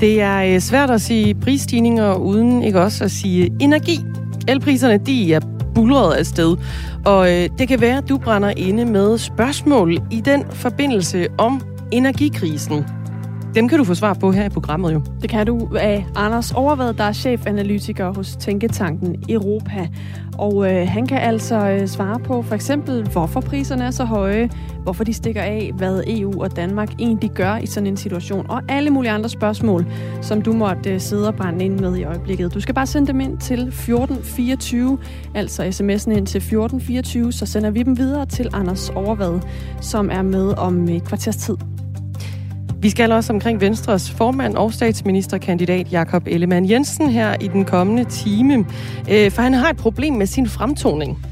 Det er øh, svært at sige prisstigninger uden ikke også at sige energi. Elpriserne de er bulret afsted, og øh, det kan være, at du brænder inde med spørgsmål i den forbindelse om energikrisen. Dem kan du få svar på her i programmet jo. Det kan du af Anders Overvad, der er chefanalytiker hos Tænketanken Europa. Og øh, han kan altså øh, svare på for eksempel, hvorfor priserne er så høje, hvorfor de stikker af, hvad EU og Danmark egentlig gør i sådan en situation, og alle mulige andre spørgsmål, som du måtte øh, sidde og brænde ind med i øjeblikket. Du skal bare sende dem ind til 1424, altså sms'en ind til 1424, så sender vi dem videre til Anders Overvad, som er med om et kvarters tid. Vi skal også omkring Venstres formand og statsministerkandidat Jakob Ellemann Jensen her i den kommende time, øh, for han har et problem med sin fremtoning.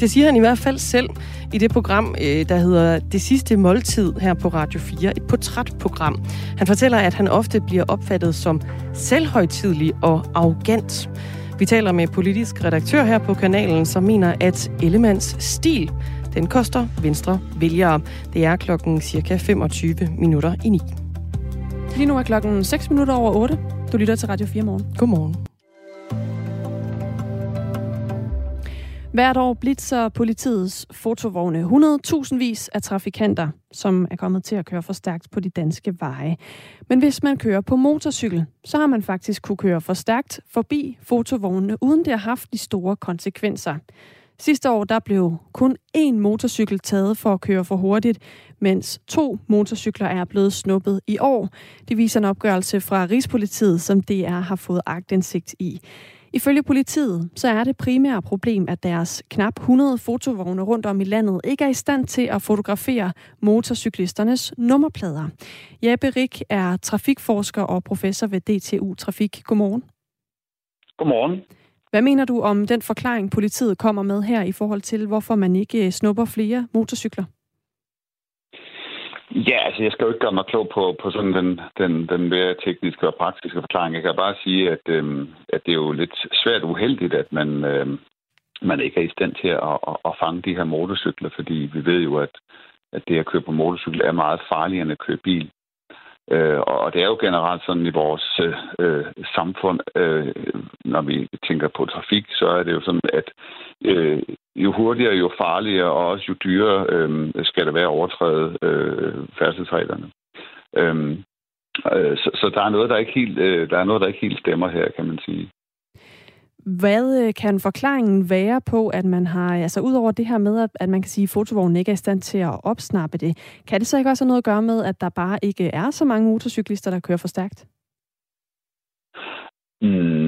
Det siger han i hvert fald selv i det program, øh, der hedder Det sidste måltid her på Radio 4. Et portrætprogram. Han fortæller, at han ofte bliver opfattet som selvhøjtidlig og arrogant. Vi taler med politisk redaktør her på kanalen, som mener, at Ellemanns stil den koster Venstre vælgere. Det er klokken cirka 25 minutter i 9. Lige nu er klokken 6 minutter over 8. Du lytter til Radio 4 morgen. Godmorgen. Hvert år blitzer politiets fotovogne 100.000 vis af trafikanter, som er kommet til at køre for stærkt på de danske veje. Men hvis man kører på motorcykel, så har man faktisk kunne køre for stærkt forbi fotovognene, uden det har haft de store konsekvenser. Sidste år der blev kun én motorcykel taget for at køre for hurtigt, mens to motorcykler er blevet snuppet i år. Det viser en opgørelse fra Rigspolitiet, som DR har fået agtindsigt i. Ifølge politiet så er det primære problem, at deres knap 100 fotovogne rundt om i landet ikke er i stand til at fotografere motorcyklisternes nummerplader. Jeppe Rik er trafikforsker og professor ved DTU Trafik. Godmorgen. Godmorgen. Hvad mener du om den forklaring, politiet kommer med her i forhold til, hvorfor man ikke øh, snupper flere motorcykler? Ja, altså jeg skal jo ikke gøre mig klog på, på sådan den, den, den mere tekniske og praktiske forklaring. Jeg kan bare sige, at, øh, at det er jo lidt svært uheldigt, at man, øh, man ikke er i stand til at, at, at fange de her motorcykler, fordi vi ved jo, at, at det at køre på motorcykel er meget farligere end at køre bil. Øh, og det er jo generelt sådan i vores øh, samfund, øh, når vi tænker på trafik, så er det jo sådan, at øh, jo hurtigere, jo farligere og også jo dyrere øh, skal det være overtræde øh, færdselsreglerne. Øh, øh, så, så der er noget, der ikke helt, øh, der er noget, der ikke helt stemmer her, kan man sige. Hvad øh, kan forklaringen være på, at man har, altså ud over det her med, at man kan sige, at fotovognen ikke er i stand til at opsnappe det, kan det så ikke også have noget at gøre med, at der bare ikke er så mange motorcyklister, der kører for stærkt?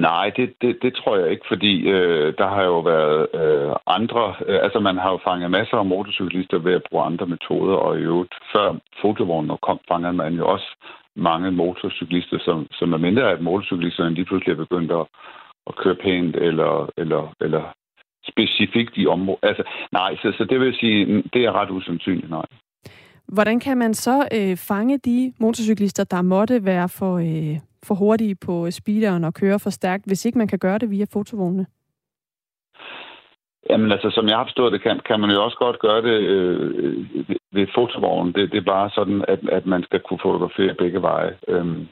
Nej, det, det, det tror jeg ikke, fordi øh, der har jo været øh, andre... Øh, altså, man har jo fanget masser af motorcyklister ved at bruge andre metoder, og i øvrigt, før fotovognen kom, fangede man jo også mange motorcyklister, som, som er mindre, at motorcyklisterne lige pludselig er begyndt at, at køre pænt eller, eller, eller specifikt i området. Altså, nej, så, så det vil sige, det er ret usandsynligt, nej. Hvordan kan man så øh, fange de motorcyklister, der måtte være for, øh, for hurtige på speederen og køre for stærkt, hvis ikke man kan gøre det via fotovognene? Jamen altså, som jeg har forstået det, kan, kan man jo også godt gøre det øh, ved fotovognen. Det, det er bare sådan, at, at man skal kunne fotografere begge veje. Øhm,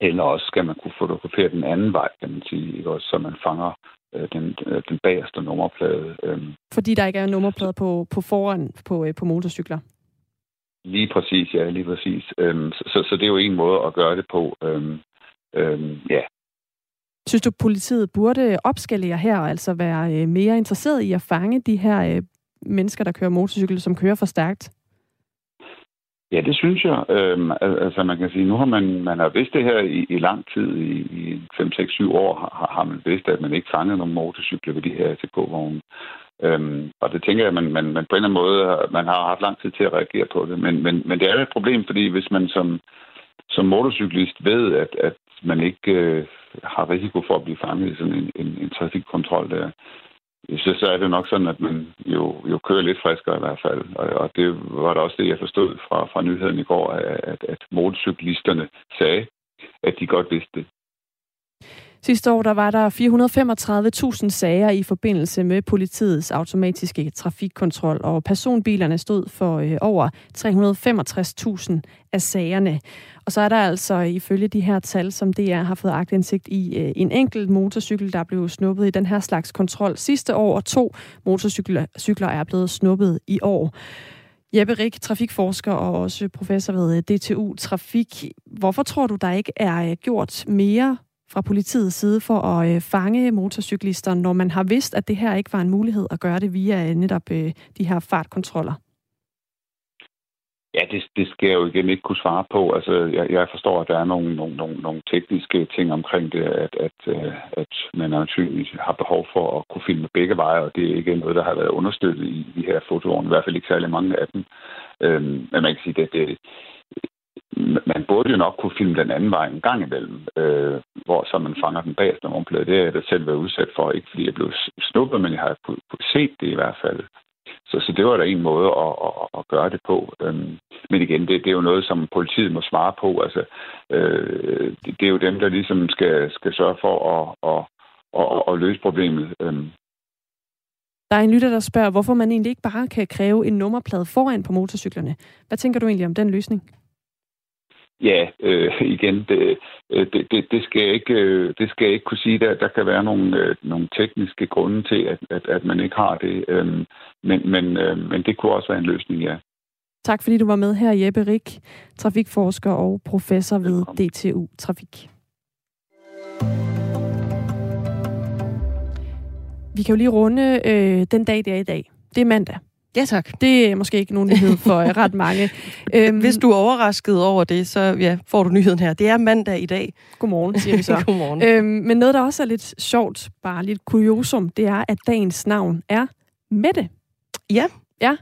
eller også skal man kunne fotografere den anden vej, kan man sige, ikke? Også, så man fanger øh, den, øh, den bagerste nummerplade. Øh. Fordi der ikke er nummerplade på, på foran på, øh, på motorcykler? Lige præcis, ja, lige præcis. Øhm, så, så det er jo en måde at gøre det på. Øhm, øhm, ja. Synes du, politiet burde opskalere her, og altså være øh, mere interesseret i at fange de her øh, mennesker, der kører motorcykel, som kører for stærkt? Ja, det synes jeg. Øhm, altså man kan sige, nu har man, man har vidst det her i, i lang tid, i, i 5, 6, 7 år har, har man vidst, at man ikke fangede nogen motorcykler ved de her ATK-vogne. Øhm, og det tænker jeg, at man, man, man på en eller anden måde, man har haft lang tid til at reagere på det. Men, men, men det er et problem, fordi hvis man som, som motorcyklist ved, at, at man ikke øh, har risiko for at blive fanget i sådan en, en, en trafikkontrol der, så, så er det nok sådan, at man jo, jo kører lidt friskere i hvert fald. Og, og det var da også det, jeg forstod fra, fra nyheden i går, at, at motorcyklisterne sagde, at de godt vidste det. Sidste år der var der 435.000 sager i forbindelse med politiets automatiske trafikkontrol, og personbilerne stod for øh, over 365.000 af sagerne. Og så er der altså ifølge de her tal, som DR har fået agtindsigt i, øh, en enkelt motorcykel, der blev snuppet i den her slags kontrol sidste år, og to motorcykler er blevet snuppet i år. Jeppe Rik, trafikforsker og også professor ved øh, DTU Trafik. Hvorfor tror du, der ikke er øh, gjort mere fra politiets side for at øh, fange motorcyklister, når man har vidst, at det her ikke var en mulighed at gøre det via øh, netop øh, de her fartkontroller? Ja, det, det skal jeg jo igen ikke kunne svare på. Altså, jeg, jeg forstår, at der er nogle, nogle, nogle, nogle tekniske ting omkring det, at, at, øh, at man naturligvis har behov for at kunne filme begge veje, og det er ikke noget, der har været understøttet i de her fotoer, i hvert fald ikke særlig mange af dem. Øhm, men man kan sige, at det, man burde jo nok kunne filme den anden vej en gang imellem, øh, hvor så man fanger den bagerste nummerplade. Det er jeg da selv været udsat for, ikke fordi jeg blev snuppet, men jeg har set det i hvert fald. Så, så det var da en måde at, at, at gøre det på. Øhm, men igen, det, det er jo noget, som politiet må svare på. Altså, øh, det, det er jo dem, der ligesom skal, skal sørge for at, at, at, at løse problemet. Øhm. Der er en lytter, der spørger, hvorfor man egentlig ikke bare kan kræve en nummerplade foran på motorcyklerne. Hvad tænker du egentlig om den løsning? Ja, øh, igen, det, øh, det, det, det, skal jeg ikke, øh, det skal jeg ikke kunne sige. Der, der kan være nogle, øh, nogle tekniske grunde til, at, at, at man ikke har det. Øh, men, men, øh, men det kunne også være en løsning, ja. Tak fordi du var med her, Jeppe Rik, trafikforsker og professor ved DTU Trafik. Vi kan jo lige runde øh, den dag, det er i dag. Det er mandag. Ja, tak. Det er måske ikke nogen nyhed for øh, ret mange. Øhm, Hvis du er overrasket over det, så ja, får du nyheden her. Det er mandag i dag. Godmorgen, siger vi så. Godmorgen. Øhm, men noget, der også er lidt sjovt, bare lidt kuriosum, det er, at dagens navn er Mette. Ja. Ja.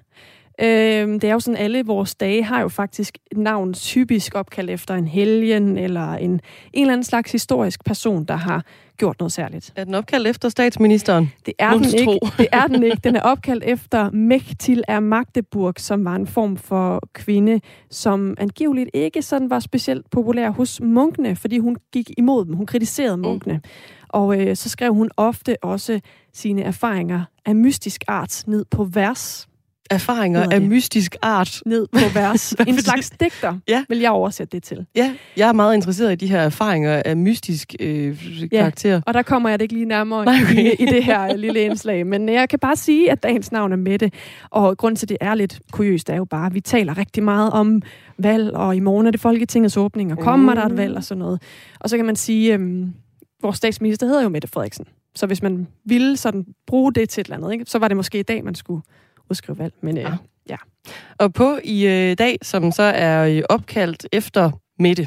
Øhm, det er jo sådan, alle vores dage har jo faktisk et navn typisk opkaldt efter en helgen eller en, en eller anden slags historisk person, der har gjort noget særligt. Er den opkaldt efter statsministeren? Det er, den ikke. det er den ikke. Den er opkaldt efter Mechtil af Magdeburg, som var en form for kvinde, som angiveligt ikke sådan var specielt populær hos munkene, fordi hun gik imod dem. Hun kritiserede munkene. Mm. Og øh, så skrev hun ofte også sine erfaringer af mystisk art ned på vers erfaringer af mystisk art. Ned på vers. en slags digter, ja. vil jeg oversætte det til. Ja, jeg er meget interesseret i de her erfaringer af mystisk øh, karakter. Ja, og der kommer jeg det ikke lige nærmere Nej, okay. i, i det her lille indslag. Men jeg kan bare sige, at dagens navn er Mette. Og grund til, det er lidt kuriøst, er jo bare, at vi taler rigtig meget om valg, og i morgen er det Folketingets åbning, og kommer mm. der et valg og sådan noget. Og så kan man sige, øh, vores statsminister hedder jo Mette Frederiksen. Så hvis man ville sådan bruge det til et eller andet, ikke, så var det måske i dag, man skulle udskrive valg. Men øh, ja. ja. Og på i øh, dag, som så er øh, opkaldt efter Mette,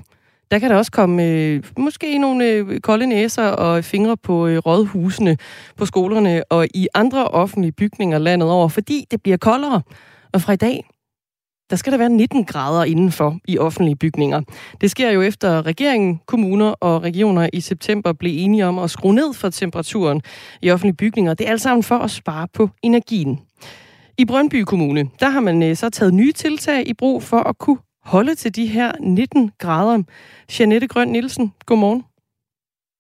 der kan der også komme øh, måske nogle øh, kolde næser og fingre på øh, rådhusene, på skolerne og i andre offentlige bygninger landet over, fordi det bliver koldere. Og fra i dag, der skal der være 19 grader indenfor i offentlige bygninger. Det sker jo efter regeringen, kommuner og regioner i september blev enige om at skrue ned for temperaturen i offentlige bygninger. Det er alt sammen for at spare på energien. I Brøndby Kommune, der har man øh, så taget nye tiltag i brug for at kunne holde til de her 19 grader. Janette Grøn Nielsen, godmorgen.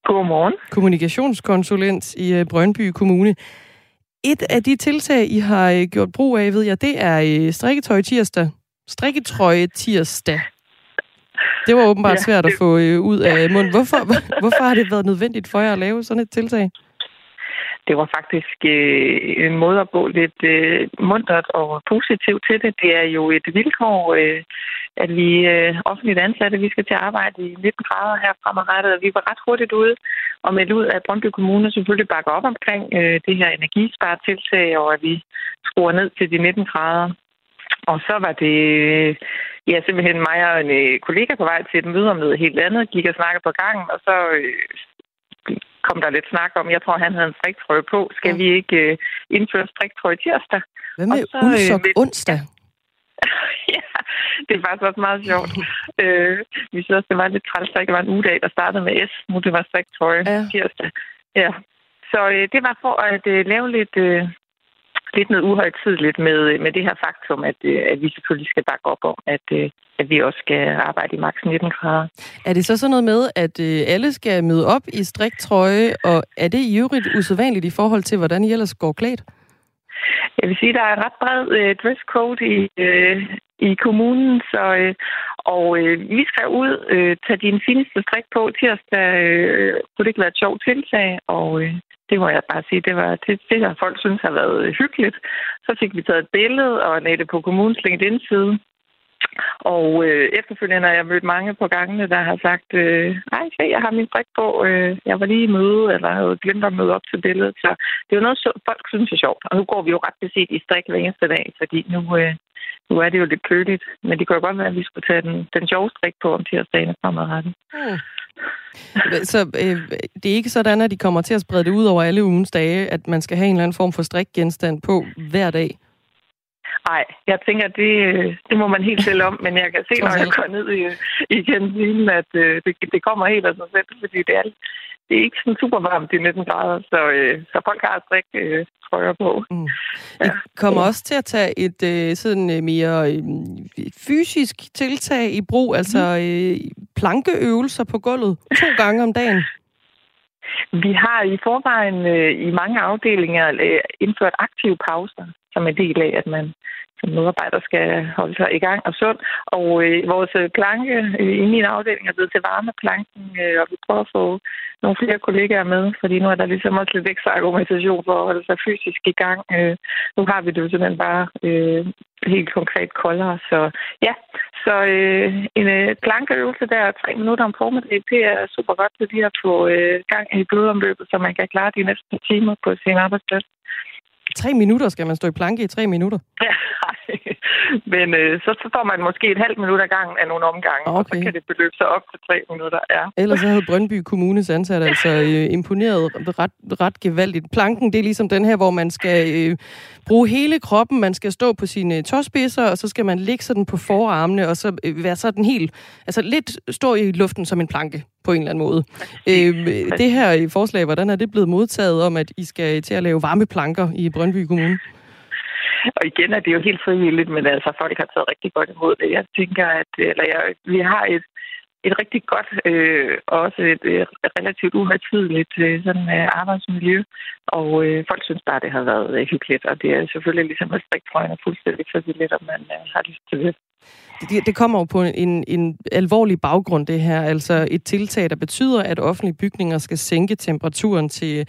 Godmorgen. Kommunikationskonsulent i øh, Brøndby Kommune. Et af de tiltag, I har øh, gjort brug af, ved jeg, det er strikketøj tirsdag. Strikketrøje tirsdag. Det var åbenbart ja, svært at få ud af munden. Hvorfor, hvorfor har det været nødvendigt for jer at lave sådan et tiltag? Det var faktisk øh, en måde at gå lidt øh, mundret og positivt til det. Det er jo et vilkår, øh, at vi øh, offentligt ansatte, vi skal til at arbejde i 19 grader her fremadrettet. Og vi var ret hurtigt ude og meldte ud, at Brøndby Kommune selvfølgelig bakker op omkring øh, det her energisparetiltag, og at vi skruer ned til de 19 grader. Og så var det ja, simpelthen mig og en øh, kollega på vej til et møde om noget helt andet, gik og snakkede på gangen, og så øh, kom der lidt snak om. Jeg tror, han havde en striktrøje på. Skal mm. vi ikke uh, indføre striktrøje tirsdag? Hvad med så, øh, onsdag? ja, det er faktisk også meget sjovt. øh, vi synes også, det var lidt træls, at det var en ugedag, der startede med S. Nu det var striktrøje ja. tirsdag. Ja. Så øh, det var for at øh, lave lidt, øh, lidt noget uhøjtidligt med, med det her faktum, at, øh, at vi selvfølgelig skal bakke op om, at, øh, at vi også skal arbejde i maks 19 grader. Er det så sådan noget med, at alle skal møde op i striktrøje, og er det i øvrigt usædvanligt i forhold til, hvordan I ellers går klædt? Jeg vil sige, at der er en ret bred øh, dresscode i, øh, i kommunen, så, øh, og øh, vi skrev ud, øh, tag din fineste strik på tirsdag, øh, kunne det ikke være et sjovt tiltag, og øh, det må jeg bare sige, det var det, det der folk synes har været hyggeligt. Så fik vi taget et billede og lagde det på kommunens LinkedIn-side. Og øh, efterfølgende har jeg mødt mange på gangene, der har sagt, øh, ej, se, jeg har min brik på, øh, jeg var lige i møde, eller havde glemt at møde op til billedet. Så det er jo noget, folk synes er sjovt. Og nu går vi jo ret beset i strik hver eneste dag, fordi nu, øh, nu er det jo lidt køligt. Men det kan jo godt være, at vi skulle tage den, den sjove strik på om tirsdagen fremadrettet. Mm. Så øh, det er ikke sådan, at de kommer til at sprede det ud over alle ugens dage, at man skal have en eller anden form for strikgenstand på hver dag? Nej, jeg tænker, det, det må man helt selv om, men jeg kan se, når jeg går ned i, i kantinen, at øh, det, det kommer helt af sig selv, fordi det er, det er ikke sådan super varmt i 19 grader, så, øh, så folk har strik øh, trøjer på. Mm. Ja. I kommer også til at tage et øh, sådan øh, mere øh, fysisk tiltag i brug, altså mm. øh, plankeøvelser på gulvet to gange om dagen. Vi har i forvejen øh, i mange afdelinger øh, indført aktive pauser som en del af, at man som medarbejder skal holde sig i gang og sund. Og øh, vores planke øh, i min afdeling er blevet til varmeplanken, øh, og vi prøver at få nogle flere kollegaer med, fordi nu er der ligesom også lidt ekstra argumentation for at holde sig fysisk i gang. Øh, nu har vi det jo simpelthen bare øh, helt konkret koldere. Så ja, så øh, en øh, plankeøvelse der tre minutter om formiddag, det er super godt til lige at få øh, gang i blodomløbet, så man kan klare de næste timer på sin arbejdsplads. Tre minutter skal man stå i planke i tre minutter? Ja, men øh, så, så får man måske et halvt minut ad gangen af nogle omgange, okay. og så kan det beløbe sig op til tre minutter. Ja. Ellers så havde Brøndby Kommunes ansat altså øh, imponeret ret, ret gevaldigt. Planken, det er ligesom den her, hvor man skal øh, bruge hele kroppen, man skal stå på sine tåspidser, og så skal man ligge sådan på forarmene, og så øh, være sådan helt, altså lidt stå i luften som en planke på en eller anden måde. Øh, det her forslag, hvordan er det blevet modtaget om, at I skal til at lave varmeplanker i Brøndby Kommune? Og igen er det jo helt frivilligt, men altså folk har taget rigtig godt imod det. Jeg tænker, at øh, eller jeg, vi har et, et rigtig godt øh, og også et, øh, relativt uhøjtidligt øh, sådan, øh, arbejdsmiljø. Og øh, folk synes bare, det har været øh, hyggeligt. Og det er selvfølgelig ligesom respektfrøjende fuldstændig frivilligt, om man øh, har lyst til det. Det, det kommer jo på en, en alvorlig baggrund, det her. Altså et tiltag, der betyder, at offentlige bygninger skal sænke temperaturen til,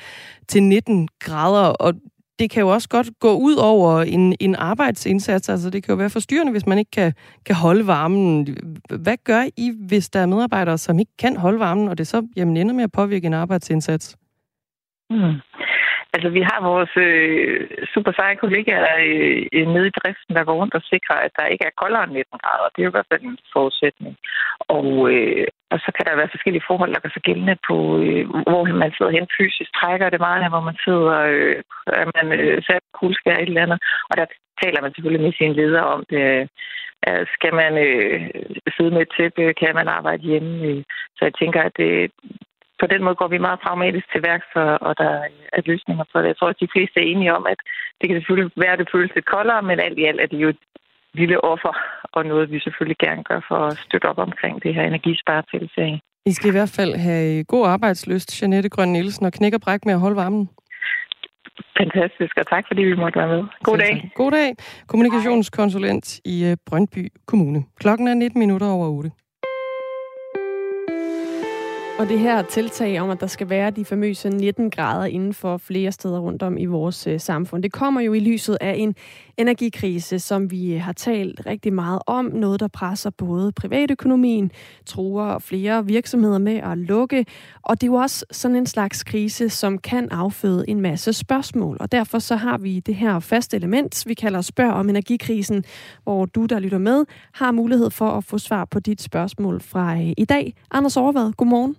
til 19 grader. Og det kan jo også godt gå ud over en, en arbejdsindsats. Altså, det kan jo være forstyrrende, hvis man ikke kan, kan holde varmen. Hvad gør I, hvis der er medarbejdere, som ikke kan holde varmen, og det så jamen, ender med at påvirke en arbejdsindsats? Mm. Altså, vi har vores øh, super seje kollegaer øh, nede i driften, der går rundt og sikrer, at der ikke er koldere end 19 grader. Det er jo i hvert fald en forudsætning. Og, øh, og så kan der være forskellige forhold, der kan sig gældende på, øh, hvor man sidder hen fysisk. Trækker det meget, hvor man sidder, øh, er man øh, sat kuldskær et eller andet. Og der taler man selvfølgelig med sine ledere om det. Øh, skal man øh, sidde med et tæppe? Kan man arbejde hjemme? Øh, så jeg tænker, at det, på den måde går vi meget pragmatisk til værks, og der er løsninger for det. Jeg tror, at de fleste er enige om, at det kan selvfølgelig være, at det føles lidt koldere, men alt i alt er det jo et lille offer, og noget, vi selvfølgelig gerne gør for at støtte op omkring det her energisparetilsag. I skal i hvert fald have god arbejdsløst, Janette Grøn Nielsen, og knække og bræk med at holde varmen. Fantastisk, og tak fordi vi måtte være med. God dag. God dag. Kommunikationskonsulent i øh, Brøndby Kommune. Klokken er 19 minutter over 8. Og det her tiltag om, at der skal være de famøse 19 grader inden for flere steder rundt om i vores øh, samfund, det kommer jo i lyset af en energikrise, som vi har talt rigtig meget om. Noget, der presser både privatøkonomien, truer flere virksomheder med at lukke. Og det er jo også sådan en slags krise, som kan afføde en masse spørgsmål. Og derfor så har vi det her faste element, vi kalder Spørg om energikrisen, hvor du, der lytter med, har mulighed for at få svar på dit spørgsmål fra øh, i dag. Anders Overvad, godmorgen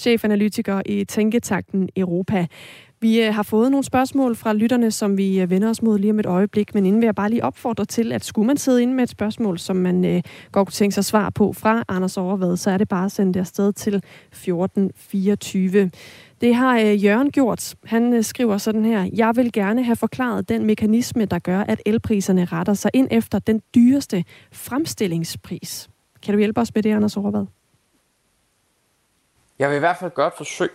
chefanalytiker i Tænketakten Europa. Vi øh, har fået nogle spørgsmål fra lytterne, som vi øh, vender os mod lige om et øjeblik, men inden vil jeg bare lige opfordre til, at skulle man sidde inde med et spørgsmål, som man øh, godt kunne tænke sig svar på fra Anders Overvad, så er det bare at sende det afsted til 1424. Det har øh, Jørgen gjort. Han øh, skriver sådan her. Jeg vil gerne have forklaret den mekanisme, der gør, at elpriserne retter sig ind efter den dyreste fremstillingspris. Kan du hjælpe os med det, Anders Overvad? Jeg vil i hvert fald gøre et forsøg.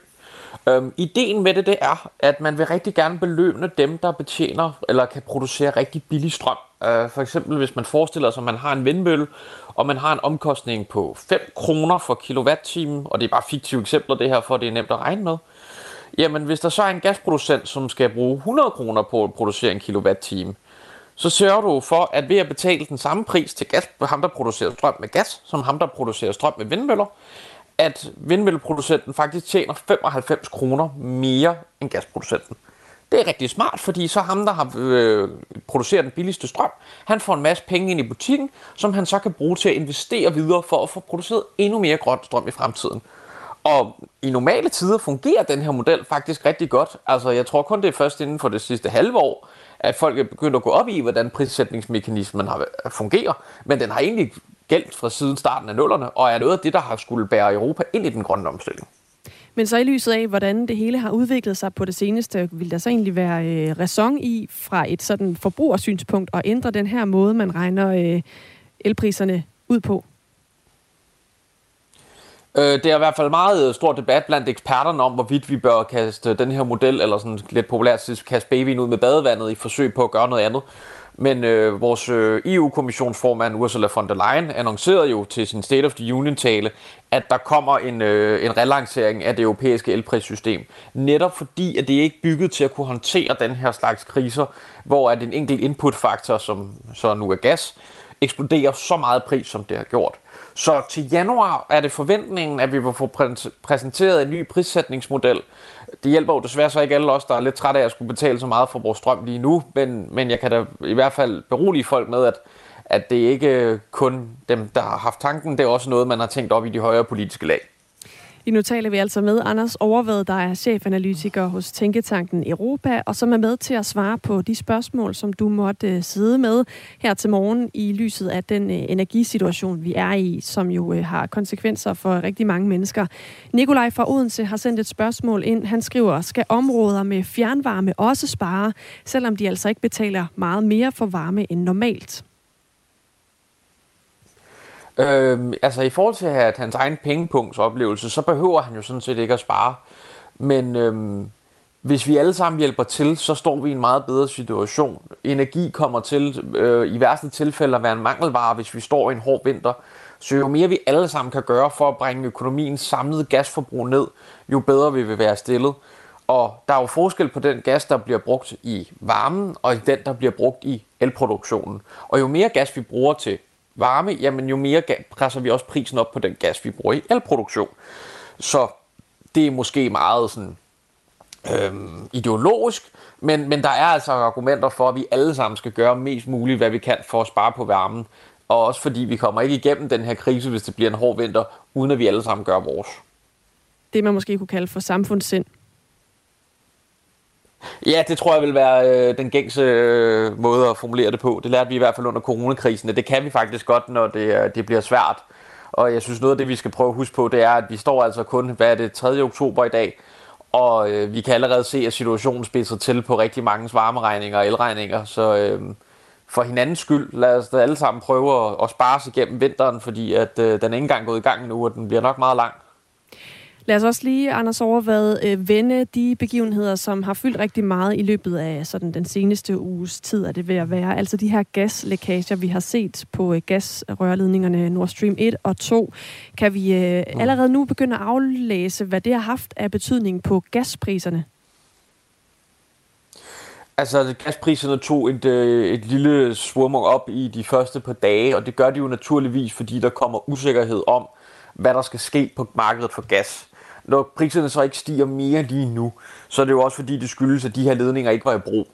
Øhm, ideen med det, det er, at man vil rigtig gerne belønne dem, der betjener eller kan producere rigtig billig strøm. Øh, for eksempel hvis man forestiller sig, at man har en vindmølle, og man har en omkostning på 5 kroner for kilowatt-time, og det er bare fiktive eksempler det her, for det er nemt at regne med. Jamen hvis der så er en gasproducent, som skal bruge 100 kroner på at producere en kilowatt-time, så sørger du for, at ved at betale den samme pris til gas, ham der producerer strøm med gas, som ham der producerer strøm med vindmøller, at vindmølleproducenten faktisk tjener 95 kroner mere end gasproducenten. Det er rigtig smart, fordi så ham, der har øh, produceret den billigste strøm, han får en masse penge ind i butikken, som han så kan bruge til at investere videre for at få produceret endnu mere grøn strøm i fremtiden. Og i normale tider fungerer den her model faktisk rigtig godt. Altså, jeg tror kun, det er først inden for det sidste halve år, at folk er begyndt at gå op i, hvordan prissætningsmekanismen har fungerer. Men den har egentlig gældt fra siden starten af nullerne, og er noget af det, der har skulle bære Europa ind i den grønne omstilling. Men så i lyset af, hvordan det hele har udviklet sig på det seneste, vil der så egentlig være øh, ræson i fra et sådan forbrugersynspunkt at ændre den her måde, man regner øh, elpriserne ud på? Øh, det er i hvert fald meget øh, stor debat blandt eksperterne om, hvorvidt vi bør kaste den her model, eller sådan lidt populært kaste babyen ud med badevandet i forsøg på at gøre noget andet. Men øh, vores øh, EU-kommissionsformand Ursula von der Leyen annoncerede jo til sin State of the Union-tale, at der kommer en, øh, en relancering af det europæiske elprissystem. Netop fordi, at det ikke er bygget til at kunne håndtere den her slags kriser, hvor at en enkelt inputfaktor, som så nu er gas, eksploderer så meget pris, som det har gjort. Så til januar er det forventningen, at vi vil få præsenteret en ny prissætningsmodel. Det hjælper jo desværre så ikke alle os, der er lidt trætte af at skulle betale så meget for vores strøm lige nu, men, men jeg kan da i hvert fald berolige folk med, at, at det ikke kun dem, der har haft tanken, det er også noget, man har tænkt op i de højere politiske lag. I nu taler vi altså med Anders Overvad, der er chefanalytiker hos Tænketanken Europa, og som er med til at svare på de spørgsmål, som du måtte øh, sidde med her til morgen i lyset af den øh, energisituation, vi er i, som jo øh, har konsekvenser for rigtig mange mennesker. Nikolaj fra Odense har sendt et spørgsmål ind. Han skriver, skal områder med fjernvarme også spare, selvom de altså ikke betaler meget mere for varme end normalt? Øhm, altså i forhold til at hans egen pengepunktsoplevelse, så behøver han jo sådan set ikke at spare. Men øhm, hvis vi alle sammen hjælper til, så står vi i en meget bedre situation. Energi kommer til øh, i værste tilfælde at være en mangelvare, hvis vi står i en hård vinter. Så jo mere vi alle sammen kan gøre for at bringe økonomiens samlede gasforbrug ned, jo bedre vi vil være stillet. Og der er jo forskel på den gas, der bliver brugt i varmen, og den, der bliver brugt i elproduktionen. Og jo mere gas vi bruger til varme, jamen jo mere presser vi også prisen op på den gas, vi bruger i elproduktion. Så det er måske meget sådan øhm, ideologisk, men, men der er altså argumenter for, at vi alle sammen skal gøre mest muligt, hvad vi kan for at spare på varmen. Og også fordi vi kommer ikke igennem den her krise, hvis det bliver en hård vinter, uden at vi alle sammen gør vores. Det man måske kunne kalde for samfundssind. Ja, det tror jeg vil være øh, den gængse øh, måde at formulere det på. Det lærte vi i hvert fald under coronakrisen, og det kan vi faktisk godt, når det, øh, det bliver svært. Og jeg synes noget af det, vi skal prøve at huske på, det er, at vi står altså kun, hvad er det, 3. oktober i dag, og øh, vi kan allerede se, at situationen spidser til på rigtig mange varmeregninger og elregninger. Så øh, for hinandens skyld, lad os da alle sammen prøve at, at spare os igennem vinteren, fordi at øh, den er ikke engang gået i gang nu, og den bliver nok meget lang. Lad os også lige, Anders Overvad, øh, vende de begivenheder, som har fyldt rigtig meget i løbet af sådan, den seneste uges tid, er det ved at være. Altså de her gaslækager, vi har set på øh, gasrørledningerne Nord Stream 1 og 2. Kan vi øh, mm. allerede nu begynde at aflæse, hvad det har haft af betydning på gaspriserne? Altså, gaspriserne tog et, et lille svurmung op i de første par dage, og det gør de jo naturligvis, fordi der kommer usikkerhed om, hvad der skal ske på markedet for gas når priserne så ikke stiger mere lige nu, så er det jo også fordi, det skyldes, at de her ledninger ikke var i brug.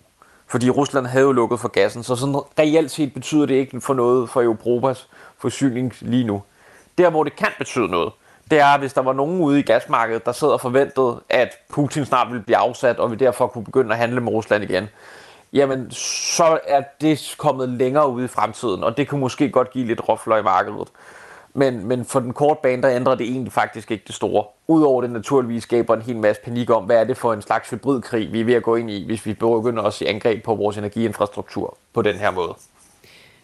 Fordi Rusland havde jo lukket for gassen, så sådan reelt set betyder det ikke for noget for Europas forsyning lige nu. Der, hvor det kan betyde noget, det er, hvis der var nogen ude i gasmarkedet, der sad og forventede, at Putin snart ville blive afsat, og vi derfor kunne begynde at handle med Rusland igen, jamen så er det kommet længere ude i fremtiden, og det kunne måske godt give lidt råfløj i markedet. Men, men for den korte bane, der ændrer det egentlig faktisk ikke det store. Udover det naturligvis skaber en hel masse panik om, hvad er det for en slags hybridkrig, vi er ved at gå ind i, hvis vi begynder at se angreb på vores energiinfrastruktur på den her måde.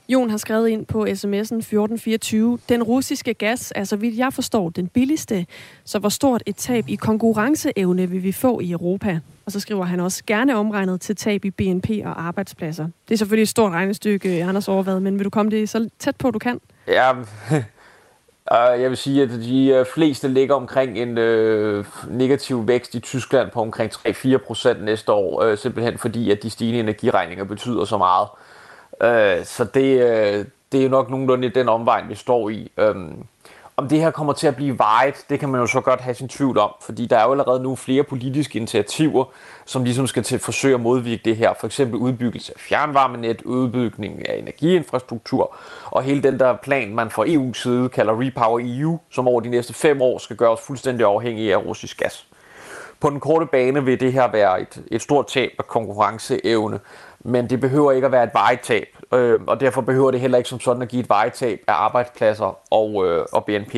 Jon har skrevet ind på sms'en 1424. Den russiske gas er, så vidt jeg forstår, den billigste. Så hvor stort et tab i konkurrenceevne vil vi få i Europa? Og så skriver han også gerne omregnet til tab i BNP og arbejdspladser. Det er selvfølgelig et stort regnestykke, Anders Overvad, men vil du komme det så tæt på, du kan? Ja, Øh, jeg vil sige, at de øh, fleste ligger omkring en øh, negativ vækst i Tyskland på omkring 3-4 procent næste år, simpelthen fordi, at de stigende energiregninger betyder så meget. Øh, så det, det er jo nok nogenlunde den omvej, vi står i. Øhm, om det her kommer til at blive vejet, det kan man jo så godt have sin tvivl om, fordi der er jo allerede nu flere politiske initiativer, som ligesom skal til forsøge at modvirke det her. For eksempel udbyggelse af fjernvarmenet, udbygning af energiinfrastruktur, og hele den der plan, man fra EU's side kalder Repower EU, som over de næste fem år skal gøre os fuldstændig afhængige af russisk gas. På den korte bane vil det her være et, et stort tab af konkurrenceevne, men det behøver ikke at være et vejetab øh, og derfor behøver det heller ikke som sådan at give et vejtab af arbejdspladser og, øh, og BNP.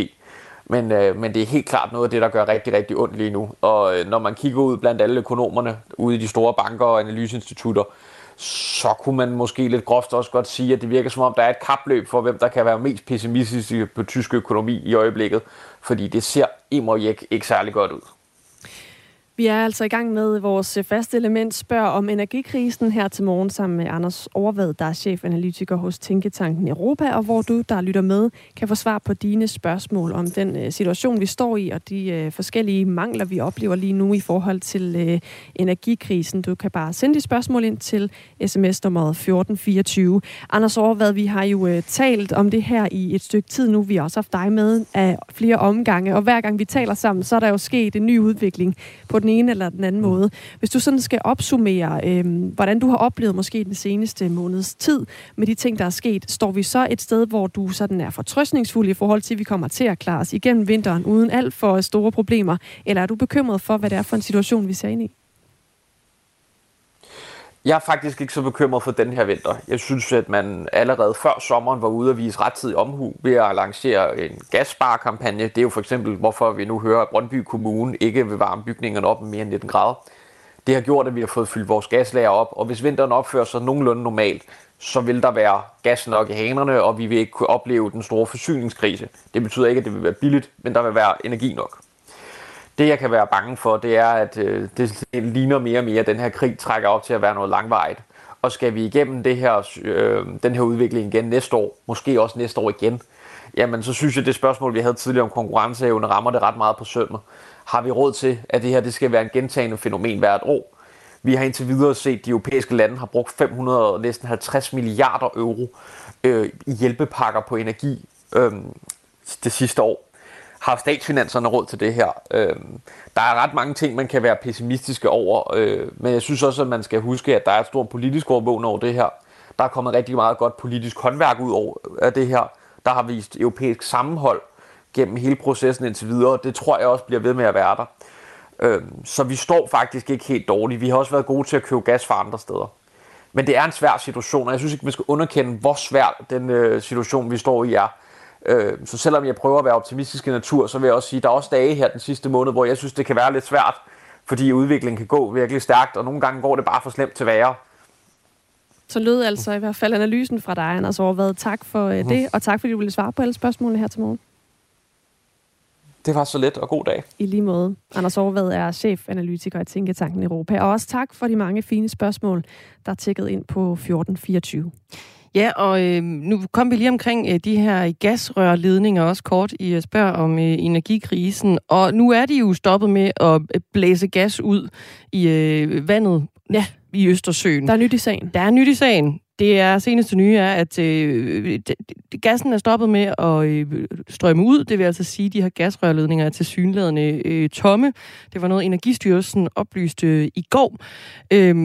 Men, øh, men det er helt klart noget af det, der gør rigtig, rigtig ondt lige nu. Og øh, når man kigger ud blandt alle økonomerne ude i de store banker og analyseinstitutter, så kunne man måske lidt groft også godt sige, at det virker som om, der er et kapløb for, hvem der kan være mest pessimistisk på tysk økonomi i øjeblikket. Fordi det ser imod ikke særlig godt ud. Vi er altså i gang med vores øh, faste element spørg om energikrisen her til morgen sammen med Anders Overvad, der er chefanalytiker hos Tænketanken Europa, og hvor du, der lytter med, kan få svar på dine spørgsmål om den øh, situation, vi står i, og de øh, forskellige mangler, vi oplever lige nu i forhold til energikrisen. Du kan bare sende dit spørgsmål ind til sms nummeret 1424. Anders Overvad, vi har jo talt om det her i et stykke tid nu. Vi har også haft dig med af flere omgange, og hver gang vi taler sammen, så er der jo sket en ny udvikling på den den ene eller den anden mm. måde. Hvis du sådan skal opsummere, øh, hvordan du har oplevet måske den seneste måneds tid med de ting, der er sket, står vi så et sted, hvor du sådan er fortrøstningsfuld i forhold til, at vi kommer til at klare os igennem vinteren uden alt for store problemer, eller er du bekymret for, hvad det er for en situation, vi ser ind i? Jeg er faktisk ikke så bekymret for den her vinter. Jeg synes, at man allerede før sommeren var ude at vise rettidig omhu ved at lancere en gassparkampagne. Det er jo for eksempel, hvorfor vi nu hører, at Brøndby Kommune ikke vil varme bygningerne op med mere end 19 grader. Det har gjort, at vi har fået fyldt vores gaslager op, og hvis vinteren opfører sig nogenlunde normalt, så vil der være gas nok i hanerne, og vi vil ikke kunne opleve den store forsyningskrise. Det betyder ikke, at det vil være billigt, men der vil være energi nok. Det, jeg kan være bange for, det er, at øh, det ligner mere og mere, at den her krig trækker op til at være noget langvejt. Og skal vi igennem det her, øh, den her udvikling igen næste år, måske også næste år igen, jamen så synes jeg, det spørgsmål, vi havde tidligere om konkurrenceevne, rammer det ret meget på sømmet. Har vi råd til, at det her det skal være en gentagende fænomen hvert år? Vi har indtil videre set, at de europæiske lande har brugt 500, næsten 50 milliarder euro øh, i hjælpepakker på energi øh, det sidste år har statsfinanserne råd til det her? Øh, der er ret mange ting, man kan være pessimistiske over, øh, men jeg synes også, at man skal huske, at der er et stort politisk overvågning over det her. Der er kommet rigtig meget godt politisk håndværk ud over af det her. Der har vist europæisk sammenhold gennem hele processen indtil videre. Det tror jeg også bliver ved med at være der. Øh, så vi står faktisk ikke helt dårligt. Vi har også været gode til at købe gas fra andre steder. Men det er en svær situation, og jeg synes ikke, man skal underkende, hvor svær den øh, situation, vi står i, er. Øh, så selvom jeg prøver at være optimistisk i natur, så vil jeg også sige, at der er også dage her den sidste måned, hvor jeg synes, det kan være lidt svært, fordi udviklingen kan gå virkelig stærkt, og nogle gange går det bare for slemt til værre. Så lød altså i hvert fald analysen fra dig, Anders Overvad. Tak for mm. det, og tak fordi du ville svare på alle spørgsmålene her til morgen. Det var så let, og god dag. I lige måde. Anders Overvad er chefanalytiker i Tænketanken Europa. Og også tak for de mange fine spørgsmål, der er tækket ind på 1424. Ja, og øh, nu kom vi lige omkring øh, de her gasrørledninger også kort i at spørge om øh, energikrisen. Og nu er de jo stoppet med at øh, blæse gas ud i øh, vandet ja. i Østersøen. Der er nyt i sagen. Der er nyt i sagen. Det er seneste nye er, at øh, gassen er stoppet med at øh, strømme ud. Det vil altså sige, at de her gasrørledninger er til synlædende øh, tomme. Det var noget, Energistyrelsen oplyste øh, i går. Øh,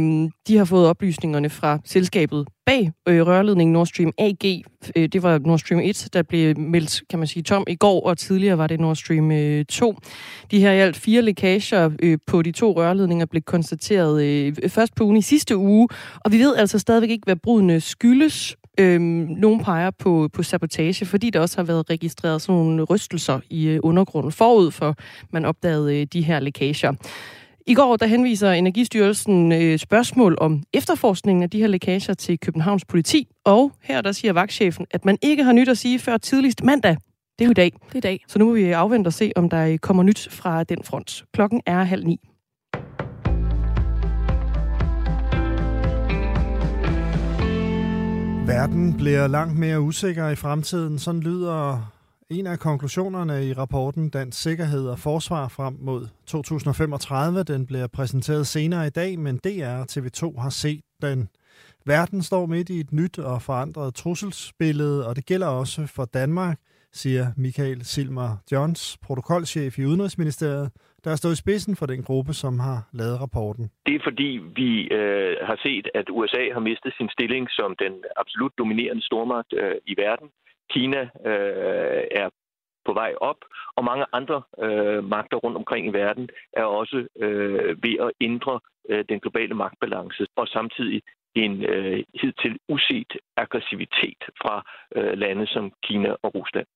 de har fået oplysningerne fra selskabet bag øh, rørledningen Nord Stream AG. Øh, det var Nord Stream 1, der blev meldt, kan man sige, tom i går, og tidligere var det Nord Stream øh, 2. De her i alt fire lækager øh, på de to rørledninger blev konstateret øh, først på ugen i sidste uge, og vi ved altså stadigvæk ikke, hvad brudene skyldes. Øhm, nogle peger på, på sabotage, fordi der også har været registreret sådan nogle rystelser i øh, undergrunden forud for, man opdagede øh, de her lækager. I går der henviser Energistyrelsen øh, spørgsmål om efterforskningen af de her lækager til Københavns politi, og her der siger vagtchefen, at man ikke har nyt at sige før tidligst mandag. Det er jo i dag. Det er i dag. Så nu må vi afvente og se, om der kommer nyt fra den front. Klokken er halv ni. Verden bliver langt mere usikker i fremtiden. Sådan lyder en af konklusionerne i rapporten Dansk Sikkerhed og Forsvar frem mod 2035. Den bliver præsenteret senere i dag, men DR og TV2 har set den. Verden står midt i et nyt og forandret trusselsbillede, og det gælder også for Danmark, siger Michael Silmer Johns, protokolchef i Udenrigsministeriet, der har stået i spidsen for den gruppe, som har lavet rapporten. Det er fordi, vi øh, har set, at USA har mistet sin stilling som den absolut dominerende stormagt øh, i verden. Kina øh, er på vej op, og mange andre øh, magter rundt omkring i verden er også øh, ved at ændre øh, den globale magtbalance, og samtidig en øh, hidtil uset aggressivitet fra øh, lande som Kina og Rusland.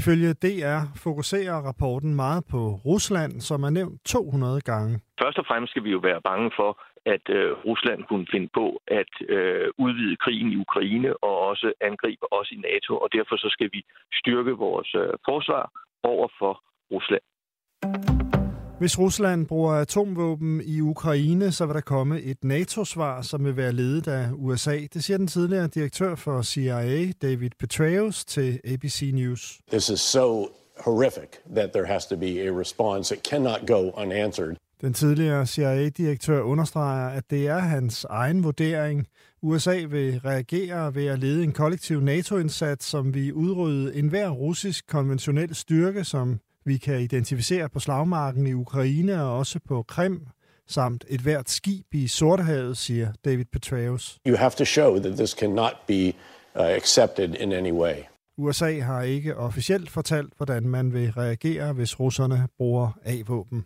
Ifølge DR fokuserer rapporten meget på Rusland, som er nævnt 200 gange. Først og fremmest skal vi jo være bange for, at øh, Rusland kunne finde på at øh, udvide krigen i Ukraine og også angribe os i NATO, og derfor så skal vi styrke vores øh, forsvar over for Rusland. Hvis Rusland bruger atomvåben i Ukraine, så vil der komme et NATO-svar, som vil være ledet af USA. Det siger den tidligere direktør for CIA, David Petraeus, til ABC News. This is so horrific that there has to be a response. It cannot go unanswered. Den tidligere CIA-direktør understreger, at det er hans egen vurdering. USA vil reagere ved at lede en kollektiv NATO-indsats, som vil udrydde enhver russisk konventionel styrke, som vi kan identificere på slagmarken i Ukraine og også på Krim, samt et hvert skib i Sortehavet, siger David Petraeus. You have to show that this cannot be uh, accepted in any way. USA har ikke officielt fortalt, hvordan man vil reagere, hvis russerne bruger A-våben.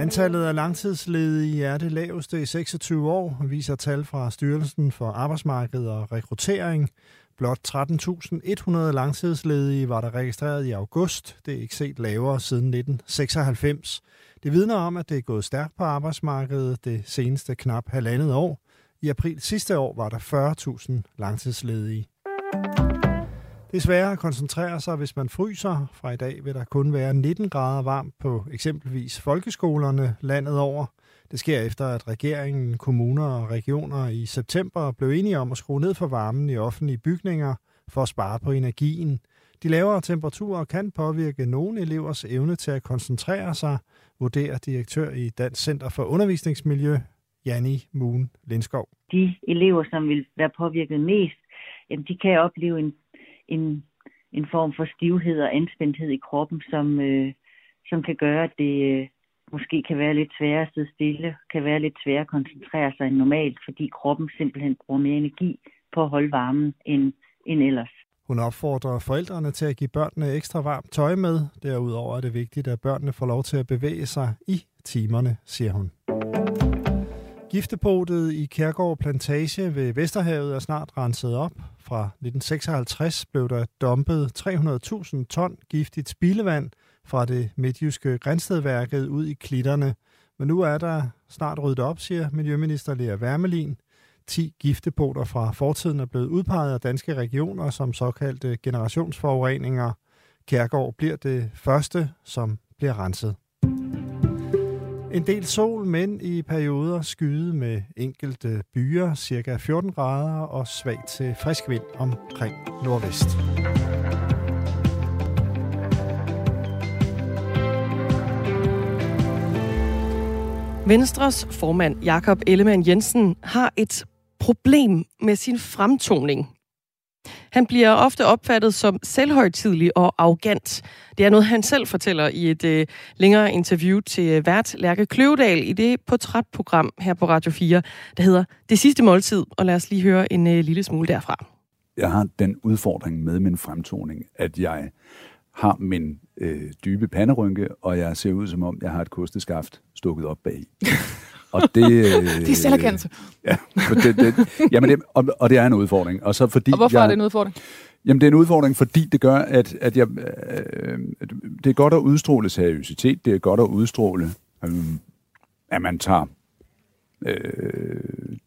Antallet af langtidsledige er det laveste i 26 år, viser tal fra Styrelsen for Arbejdsmarked og Rekruttering. Blot 13.100 langtidsledige var der registreret i august. Det er ikke set lavere siden 1996. Det vidner om, at det er gået stærkt på arbejdsmarkedet det seneste knap halvandet år. I april sidste år var der 40.000 langtidsledige. Det er sværere at koncentrere sig, hvis man fryser. Fra i dag vil der kun være 19 grader varmt på eksempelvis folkeskolerne landet over. Det sker efter, at regeringen, kommuner og regioner i september blev enige om at skrue ned for varmen i offentlige bygninger for at spare på energien. De lavere temperaturer kan påvirke nogle elevers evne til at koncentrere sig, vurderer direktør i Dansk Center for Undervisningsmiljø, Janni Moon Lindskov. De elever, som vil være påvirket mest, de kan opleve en, en, en form for stivhed og anspændthed i kroppen, som, øh, som kan gøre, at det, øh, måske kan være lidt sværere at sidde stille, kan være lidt sværere at koncentrere sig end normalt, fordi kroppen simpelthen bruger mere energi på at holde varmen end, end ellers. Hun opfordrer forældrene til at give børnene ekstra varmt tøj med. Derudover er det vigtigt, at børnene får lov til at bevæge sig i timerne, siger hun. Giftepotet i Kærgård Plantage ved Vesterhavet er snart renset op. Fra 1956 blev der dumpet 300.000 ton giftigt spildevand fra det midtjyske Grænstedværket ud i klitterne. Men nu er der snart ryddet op, siger Miljøminister Lea Wermelin. 10 giftepoter fra fortiden er blevet udpeget af danske regioner som såkaldte generationsforureninger. Kærgård bliver det første, som bliver renset. En del sol, men i perioder skyde med enkelte byer, cirka 14 grader og svag til frisk vind omkring nordvest. Venstres formand Jakob Ellemann Jensen har et problem med sin fremtoning. Han bliver ofte opfattet som selvhøjtidlig og arrogant. Det er noget, han selv fortæller i et øh, længere interview til øh, vært Lærke Kløvedal i det portrætprogram her på Radio 4, der hedder Det sidste måltid. Og lad os lige høre en øh, lille smule derfra. Jeg har den udfordring med min fremtoning, at jeg har min øh, dybe panderynke, og jeg ser ud som om, jeg har et kosteskaft stukket op bag. Og det, det er selverkendelse. Ja, det, det, jamen det, og, og det er en udfordring. Og, så fordi og hvorfor jeg, er det en udfordring? Jamen, det er en udfordring, fordi det gør, at, at jeg, øh, det er godt at udstråle seriøsitet, det er godt at udstråle, øh, at man tager øh,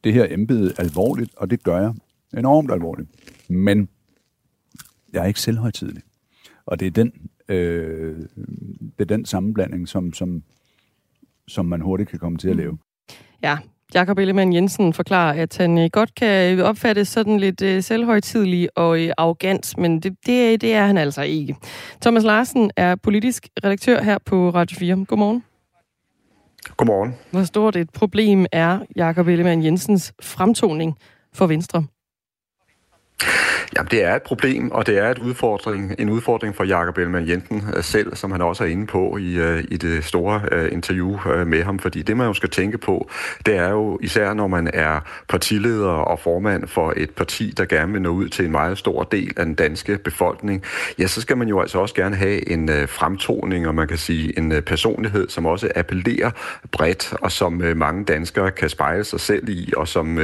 det her embede alvorligt, og det gør jeg enormt alvorligt. Men jeg er ikke selvhøjtidlig. Og det er den, øh, det er den sammenblanding, som, som, som man hurtigt kan komme til at lave. Ja, Jakob Ellemann Jensen forklarer, at han øh, godt kan opfattes sådan lidt øh, selvhøjtidlig og øh, arrogant, men det, det, det er han altså ikke. Thomas Larsen er politisk redaktør her på Radio 4. Godmorgen. Godmorgen. Hvor stort et problem er Jakob Ellemann Jensens fremtoning for Venstre? Jamen, det er et problem, og det er et udfordring, en udfordring for Jakob Ellemann Jensen øh, selv, som han også er inde på i, øh, i det store øh, interview med ham. Fordi det, man jo skal tænke på, det er jo især, når man er partileder og formand for et parti, der gerne vil nå ud til en meget stor del af den danske befolkning, ja, så skal man jo altså også gerne have en fremtoning, og man kan sige en personlighed, som også appellerer bredt, og som mange danskere kan spejle sig selv i, og som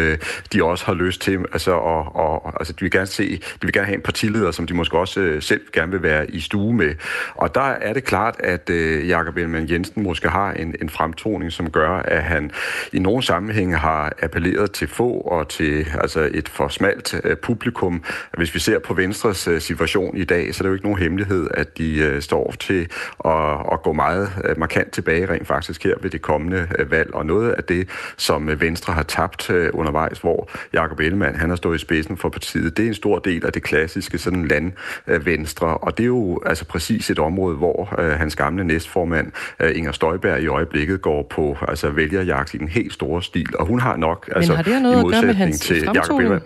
de også har lyst til. Altså, og, og, altså, de vil gerne se de vil gerne have en partileder, som de måske også øh, selv gerne vil være i stue med. Og der er det klart, at øh, Jakob Ellemann Jensen måske har en, en fremtoning, som gør, at han i nogle sammenhænge har appelleret til få og til altså et for smalt øh, publikum. Hvis vi ser på Venstres øh, situation i dag, så er det jo ikke nogen hemmelighed, at de øh, står til at, at gå meget øh, markant tilbage rent faktisk her ved det kommende øh, valg. Og noget af det, som øh, Venstre har tabt øh, undervejs, hvor Jakob Ellemann han har stået i spidsen for partiet, det er en stor del af det klassiske sådan landvenstre, og det er jo altså præcis et område, hvor øh, hans gamle næstformand øh, Inger Støjberg i øjeblikket går på altså vælgerjagt i den helt store stil, og hun har nok Men altså har det noget i at gøre med modsætning hans til fremtoning? Ellemann.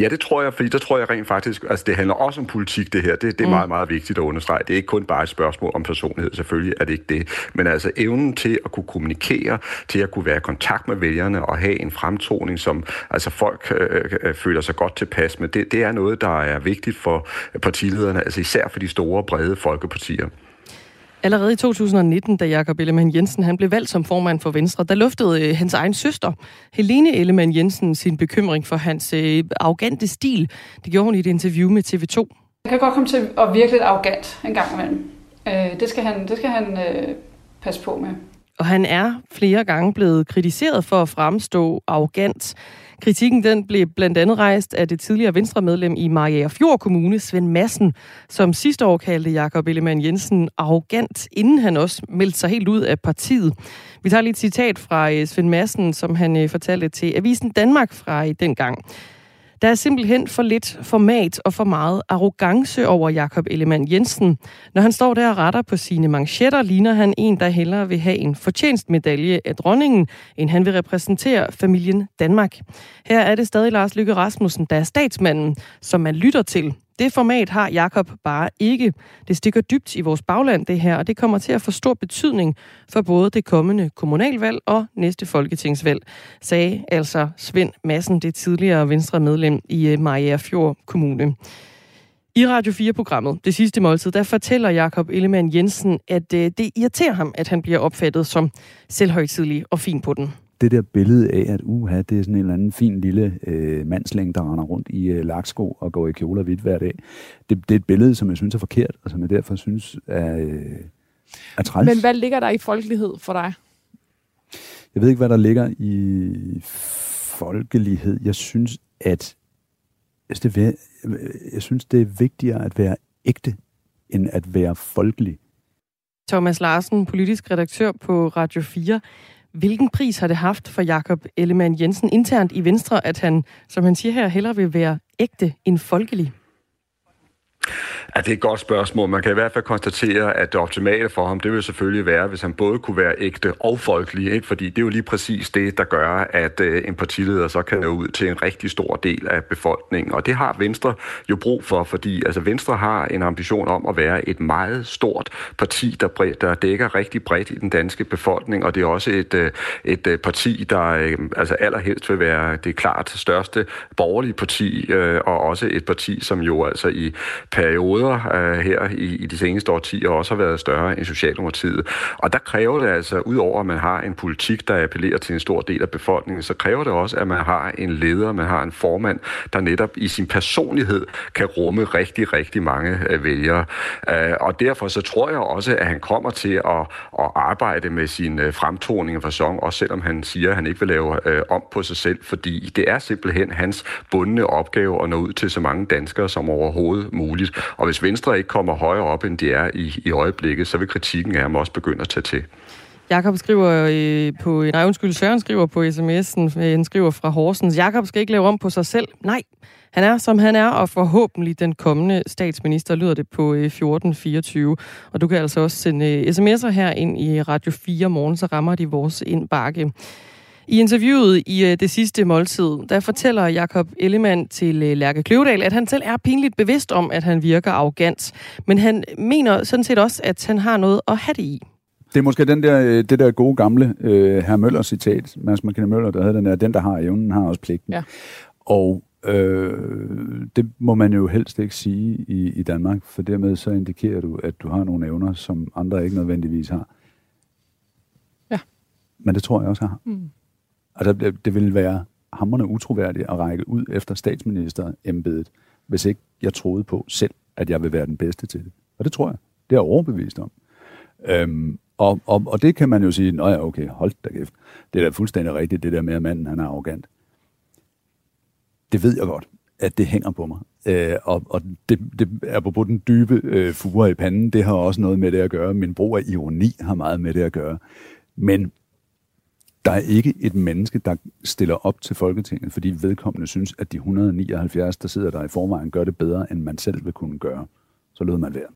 Ja, det tror jeg, fordi der tror jeg rent faktisk, altså det handler også om politik, det her. Det, det er Mm. meget, meget vigtigt at understrege. Det er ikke kun bare et spørgsmål om personlighed, selvfølgelig er det ikke det. Men altså evnen til at kunne kommunikere, til at kunne være i kontakt med vælgerne og have en fremtoning, som altså folk øh, øh, føler sig godt tilpas med, det, det er noget, der er vigtigt for partilederne, altså især for de store, brede folkepartier. Allerede i 2019, da Jakob Ellemann Jensen han blev valgt som formand for Venstre, der luftede øh, hans egen søster, Helene Ellemann Jensen, sin bekymring for hans øh, arrogante stil. Det gjorde hun i et interview med TV2. Han kan godt komme til at virke lidt arrogant en gang imellem. Øh, det skal han, det skal han øh, passe på med. Og han er flere gange blevet kritiseret for at fremstå arrogant. Kritikken den blev blandt andet rejst af det tidligere venstremedlem i Mariager Fjord Kommune, Svend Madsen, som sidste år kaldte Jakob Ellemann Jensen arrogant, inden han også meldte sig helt ud af partiet. Vi tager lige et citat fra øh, Svend Madsen, som han øh, fortalte til Avisen Danmark fra øh, dengang. Der er simpelthen for lidt format og for meget arrogance over Jakob Ellemann Jensen. Når han står der og retter på sine manchetter, ligner han en, der hellere vil have en fortjenstmedalje af dronningen, end han vil repræsentere familien Danmark. Her er det stadig Lars Lykke Rasmussen, der er statsmanden, som man lytter til. Det format har Jakob bare ikke. Det stikker dybt i vores bagland, det her, og det kommer til at få stor betydning for både det kommende kommunalvalg og næste folketingsvalg, sagde altså Svend Massen, det tidligere venstre medlem i øh, Fjord Kommune. I Radio 4-programmet, det sidste måltid, der fortæller Jakob Ellemann Jensen, at øh, det irriterer ham, at han bliver opfattet som selvhøjtidlig og fin på den. Det der billede af, at uha, det er sådan en eller anden fin lille øh, mandslæng, der render rundt i øh, laksko og går i kjole og hvidt hver dag, det, det er et billede, som jeg synes er forkert, og som jeg derfor synes er, øh, er træls. Men hvad ligger der i folkelighed for dig? Jeg ved ikke, hvad der ligger i folkelighed. Jeg synes, at jeg synes, det er, væ- jeg synes, det er vigtigere at være ægte, end at være folkelig. Thomas Larsen, politisk redaktør på Radio 4. Hvilken pris har det haft for Jakob Ellemann Jensen internt i Venstre, at han, som han siger her, hellere vil være ægte end folkelig? Ja, det er et godt spørgsmål. Man kan i hvert fald konstatere, at det optimale for ham, det vil selvfølgelig være, hvis han både kunne være ægte og folkelig, ikke? fordi det er jo lige præcis det, der gør, at øh, en partileder så kan nå ud til en rigtig stor del af befolkningen. Og det har Venstre jo brug for, fordi altså, Venstre har en ambition om at være et meget stort parti, der, bre- der dækker rigtig bredt i den danske befolkning, og det er også et, øh, et øh, parti, der øh, altså allerhelst vil være det klart største borgerlige parti, øh, og også et parti, som jo altså i perioder øh, her i, i de seneste årtier også har været større end Socialdemokratiet. Og der kræver det altså, udover at man har en politik, der appellerer til en stor del af befolkningen, så kræver det også, at man har en leder, man har en formand, der netop i sin personlighed kan rumme rigtig, rigtig mange øh, vælgere. Øh, og derfor så tror jeg også, at han kommer til at, at arbejde med sin øh, fremtoning og fasong, også selvom han siger, at han ikke vil lave øh, om på sig selv, fordi det er simpelthen hans bundne opgave at nå ud til så mange danskere som overhovedet muligt. Og hvis Venstre ikke kommer højere op, end de er i, i øjeblikket, så vil kritikken af ham også begynde at tage til. Jakob skriver øh, på, nej undskyld, Søren skriver på sms'en, øh, han skriver fra Horsens, Jakob skal ikke lave om på sig selv. Nej, han er, som han er, og forhåbentlig den kommende statsminister, lyder det på øh, 1424. Og du kan altså også sende øh, sms'er her ind i Radio 4 morgen, så rammer de vores indbakke. I interviewet i øh, det sidste måltid, der fortæller Jakob Ellemann til øh, Lærke Kløvedal, at han selv er pinligt bevidst om, at han virker arrogant. Men han mener sådan set også, at han har noget at have det i. Det er måske den der, øh, det der gode gamle øh, herr Møller citat, Mads McKinney Møller, der havde den der, den der har evnen, har også pligten. Ja. Og øh, det må man jo helst ikke sige i, i Danmark, for dermed så indikerer du, at du har nogle evner, som andre ikke nødvendigvis har. Ja. Men det tror jeg også, jeg har. Mm. Og det, det ville være hammerne utroværdigt at række ud efter statsministerembedet, hvis ikke jeg troede på selv, at jeg vil være den bedste til det. Og det tror jeg. Det er jeg overbevist om. Øhm, og, og, og det kan man jo sige, nej, ja, okay, hold da kæft. Det er da fuldstændig rigtigt, det der med, at manden han er arrogant. Det ved jeg godt, at det hænger på mig. Øh, og og det, det er på den dybe øh, fure i panden, det har også noget med det at gøre. Min brug af ironi har meget med det at gøre. Men der er ikke et menneske, der stiller op til Folketinget, fordi vedkommende synes, at de 179, der sidder der i forvejen, gør det bedre, end man selv vil kunne gøre. Så lød man være.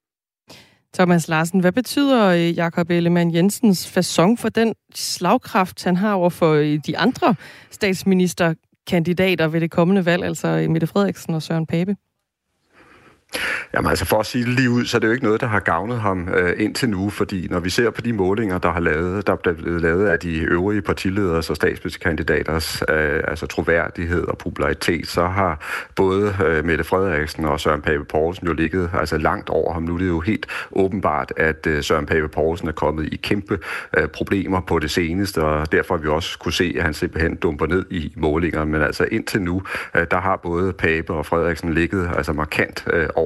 Thomas Larsen, hvad betyder øh, Jakob Ellemann Jensens façon for den slagkraft, han har over for øh, de andre statsministerkandidater ved det kommende valg, altså øh, Mette Frederiksen og Søren Pape? Jamen altså for at sige det lige ud, så er det jo ikke noget, der har gavnet ham øh, indtil nu, fordi når vi ser på de målinger, der har lavet, der er blevet lavet af de øvrige partileders og statsministerkandidaters øh, altså troværdighed og popularitet, så har både øh, Mette Frederiksen og Søren Pape Poulsen jo ligget altså langt over ham. Nu er det jo helt åbenbart, at øh, Søren Pape Poulsen er kommet i kæmpe øh, problemer på det seneste, og derfor har vi også kunne se, at han simpelthen dumper ned i målingerne. Men altså indtil nu, øh, der har både Pape og Frederiksen ligget altså markant øh, over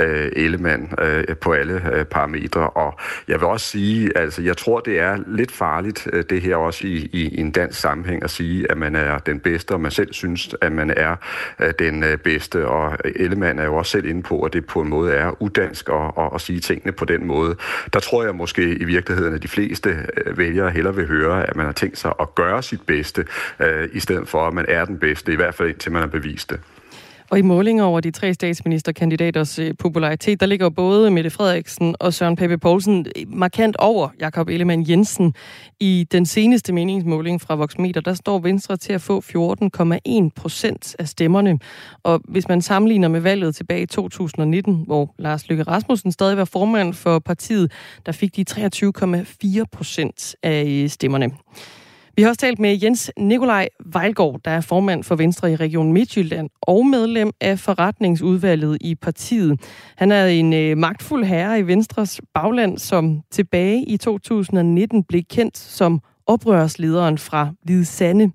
øh, Ellemann øh, på alle øh, parametre. Og jeg vil også sige, altså jeg tror, det er lidt farligt, øh, det her også i, i, i en dansk sammenhæng, at sige, at man er den bedste, og man selv synes, at man er øh, den øh, bedste. Og Ellemann er jo også selv inde på, at det på en måde er udansk at, at, at sige tingene på den måde. Der tror jeg måske i virkeligheden, at de fleste øh, vælgere hellere vil høre, at man har tænkt sig at gøre sit bedste, øh, i stedet for, at man er den bedste, i hvert fald indtil man har bevist det. Og i målinger over de tre statsministerkandidaters øh, popularitet, der ligger både Mette Frederiksen og Søren Pape Poulsen øh, markant over Jakob Ellemann Jensen. I den seneste meningsmåling fra Voxmeter, der står Venstre til at få 14,1 procent af stemmerne. Og hvis man sammenligner med valget tilbage i 2019, hvor Lars Løkke Rasmussen stadig var formand for partiet, der fik de 23,4 procent af øh, stemmerne. Vi har også talt med Jens Nikolaj Vejlgaard, der er formand for Venstre i Region Midtjylland og medlem af forretningsudvalget i partiet. Han er en øh, magtfuld herre i Venstres bagland, som tilbage i 2019 blev kendt som oprørslederen fra Hvide Sande.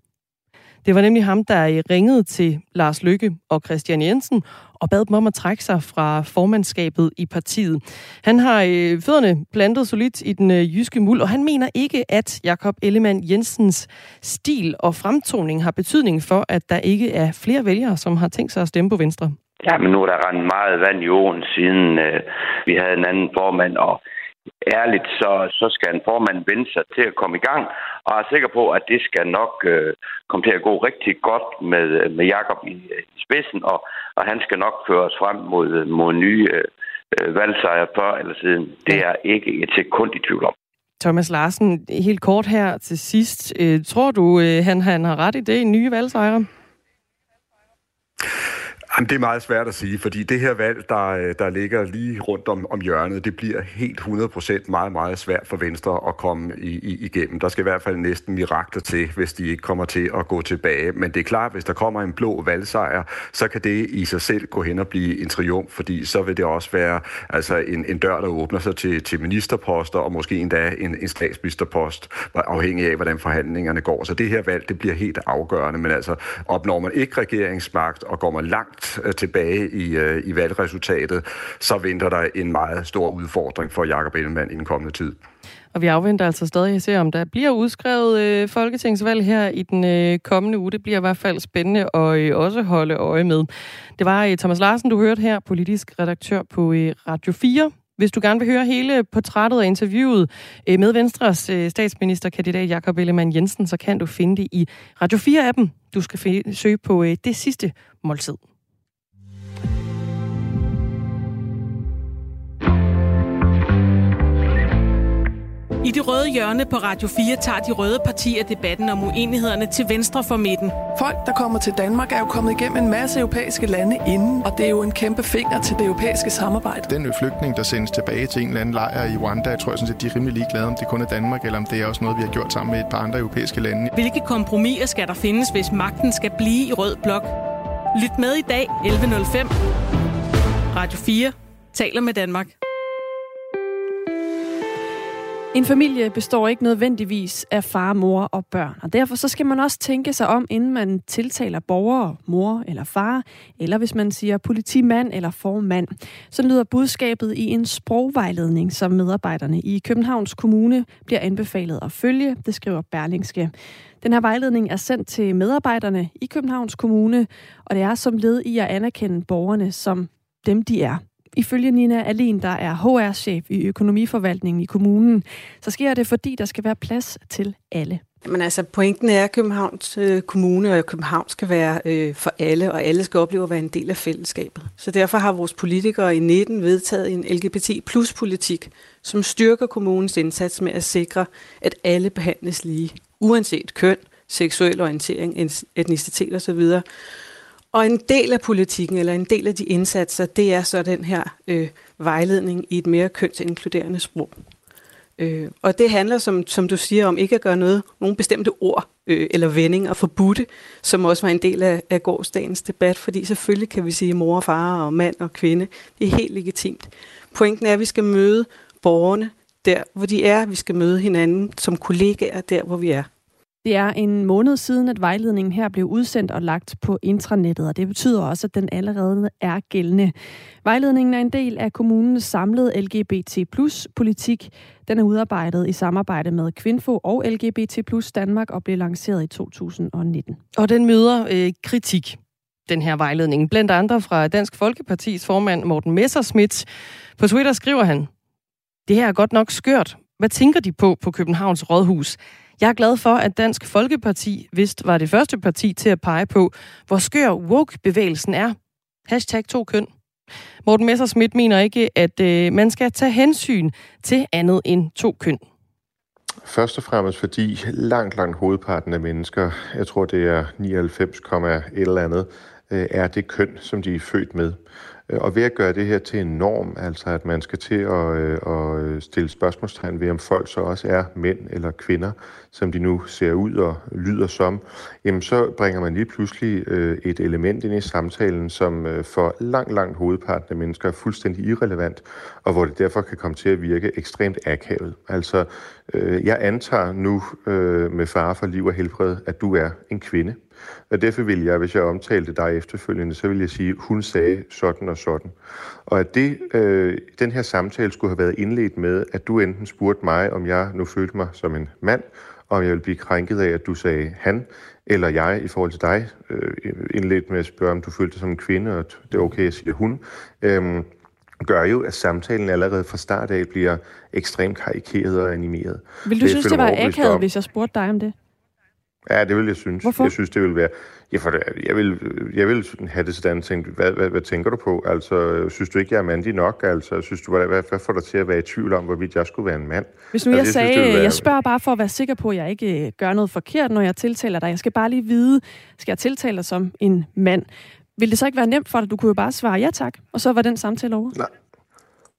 Det var nemlig ham, der ringede til Lars Lykke og Christian Jensen og bad dem om at trække sig fra formandskabet i partiet. Han har øh, fødderne plantet solidt i den øh, jyske muld, og han mener ikke, at Jakob Ellemann Jensens stil og fremtoning har betydning for, at der ikke er flere vælgere, som har tænkt sig at stemme på Venstre. Ja, men nu er der rent meget vand i åen, siden øh, vi havde en anden formand, og ærligt, så, så skal en formand vende sig til at komme i gang, og er sikker på, at det skal nok øh, komme til at gå rigtig godt med, med Jakob i, i spidsen, og, og han skal nok føre os frem mod, mod nye øh, valgsejre før eller siden. Det er ikke et sekund i tvivl om. Thomas Larsen, helt kort her til sidst. Øh, tror du, øh, han, han har ret i det, nye valgsejre? Jamen, det er meget svært at sige, fordi det her valg, der, øh, der ligger lige rundt om, om hjørnet, det bliver helt 100% meget, meget svært for Venstre at komme i, i, igennem. Der skal i hvert fald næsten mirakler til, hvis de ikke kommer til at gå tilbage. Men det er klart, hvis der kommer en blå valgsejr, så kan det i sig selv gå hen og blive en triumf, fordi så vil det også være altså en, en dør, der åbner sig til, til ministerposter, og måske endda en, en statsministerpost, afhængig af, hvordan forhandlingerne går. Så det her valg, det bliver helt afgørende. Men altså, opnår man ikke regeringsmagt, og går man langt langt øh, tilbage i, øh, i valgresultatet, så venter der en meget stor udfordring for Jakob Ellemann i den kommende tid. Og vi afventer altså stadig at se, om der bliver udskrevet øh, folketingsvalg her i den øh, kommende uge. Det bliver i hvert fald spændende at øh, også holde øje med. Det var øh, Thomas Larsen, du hørte her, politisk redaktør på øh, Radio 4. Hvis du gerne vil høre hele portrættet og interviewet øh, med Venstres øh, statsministerkandidat Jakob Ellemann Jensen, så kan du finde det i Radio 4-appen. Du skal søge på øh, det sidste måltid. I det røde hjørne på Radio 4 tager de røde partier debatten om uenighederne til venstre for midten. Folk, der kommer til Danmark, er jo kommet igennem en masse europæiske lande inden, og det er jo en kæmpe finger til det europæiske samarbejde. Den flygtning, der sendes tilbage til en eller anden lejr i Rwanda, jeg tror jeg sådan set, de er rimelig ligeglade, om det kun er Danmark, eller om det er også noget, vi har gjort sammen med et par andre europæiske lande. Hvilke kompromiser skal der findes, hvis magten skal blive i rød blok? Lyt med i dag 11.05. Radio 4 taler med Danmark. En familie består ikke nødvendigvis af far, mor og børn, og derfor så skal man også tænke sig om, inden man tiltaler borgere, mor eller far, eller hvis man siger politimand eller formand. Så lyder budskabet i en sprogvejledning, som medarbejderne i Københavns Kommune bliver anbefalet at følge, det skriver Berlingske. Den her vejledning er sendt til medarbejderne i Københavns Kommune, og det er som led i at anerkende borgerne som dem, de er. Ifølge Nina Alin, der er HR-chef i økonomiforvaltningen i kommunen, så sker det, fordi der skal være plads til alle. Men altså, pointen er, at Københavns øh, Kommune og København skal være øh, for alle, og alle skal opleve at være en del af fællesskabet. Så derfor har vores politikere i 19 vedtaget en LGBT plus politik, som styrker kommunens indsats med at sikre, at alle behandles lige, uanset køn, seksuel orientering, etnicitet osv. Og en del af politikken, eller en del af de indsatser, det er så den her øh, vejledning i et mere kønsinkluderende sprog. Øh, og det handler, som, som du siger, om ikke at gøre noget, nogle bestemte ord øh, eller vendinger forbudte, som også var en del af, af gårdsdagens debat, fordi selvfølgelig kan vi sige mor og far og mand og kvinde. Det er helt legitimt. Pointen er, at vi skal møde borgerne der, hvor de er. Vi skal møde hinanden som kollegaer der, hvor vi er. Det er en måned siden, at vejledningen her blev udsendt og lagt på intranettet, og det betyder også, at den allerede er gældende. Vejledningen er en del af kommunens samlede LGBT plus politik. Den er udarbejdet i samarbejde med Kvinfo og LGBT plus Danmark og blev lanceret i 2019. Og den møder øh, kritik, den her vejledning. Blandt andre fra Dansk Folkepartis formand Morten Messerschmidt. På Twitter skriver han, det her er godt nok skørt. Hvad tænker de på på Københavns Rådhus? Jeg er glad for, at Dansk Folkeparti vist var det første parti til at pege på, hvor skør woke-bevægelsen er. Hashtag to køn. Morten Messersmith mener ikke, at øh, man skal tage hensyn til andet end to køn. Først og fremmest fordi langt, langt hovedparten af mennesker, jeg tror det er 99, et eller andet, øh, er det køn, som de er født med. Øh, og ved at gøre det her til en norm, altså at man skal til at, øh, at stille spørgsmålstegn ved, om folk så også er mænd eller kvinder, som de nu ser ud og lyder som, jamen så bringer man lige pludselig øh, et element ind i samtalen, som for langt, langt hovedparten af mennesker er fuldstændig irrelevant, og hvor det derfor kan komme til at virke ekstremt akavet. Altså, jeg antager nu med fare for liv og helbred, at du er en kvinde. Og derfor vil jeg, hvis jeg omtalte dig efterfølgende, så vil jeg sige, hun sagde sådan og sådan. Og at det, øh, den her samtale skulle have været indledt med, at du enten spurgte mig, om jeg nu følte mig som en mand, og om jeg ville blive krænket af, at du sagde han, eller jeg i forhold til dig, øh, indledt med at spørge, om du følte dig som en kvinde, og det er okay, at sige hun, øh, gør jo, at samtalen allerede fra start af bliver ekstremt karikeret og animeret. Vil du det synes, det var akavet, hvis jeg spurgte dig om det? Ja, det vil jeg synes. Hvorfor? Jeg synes, det vil være... Ja, for jeg vil, jeg vil have det sådan tænkt, hvad, hvad, hvad, tænker du på? Altså, synes du ikke, jeg er mandig nok? Altså, synes du, hvad, hvad, hvad får dig til at være i tvivl om, hvorvidt jeg skulle være en mand? Hvis nu altså, jeg, jeg sagde, synes, være... jeg spørger bare for at være sikker på, at jeg ikke øh, gør noget forkert, når jeg tiltaler dig. Jeg skal bare lige vide, skal jeg tiltale dig som en mand? Vil det så ikke være nemt for dig? Du kunne jo bare svare ja tak, og så var den samtale over. Nej.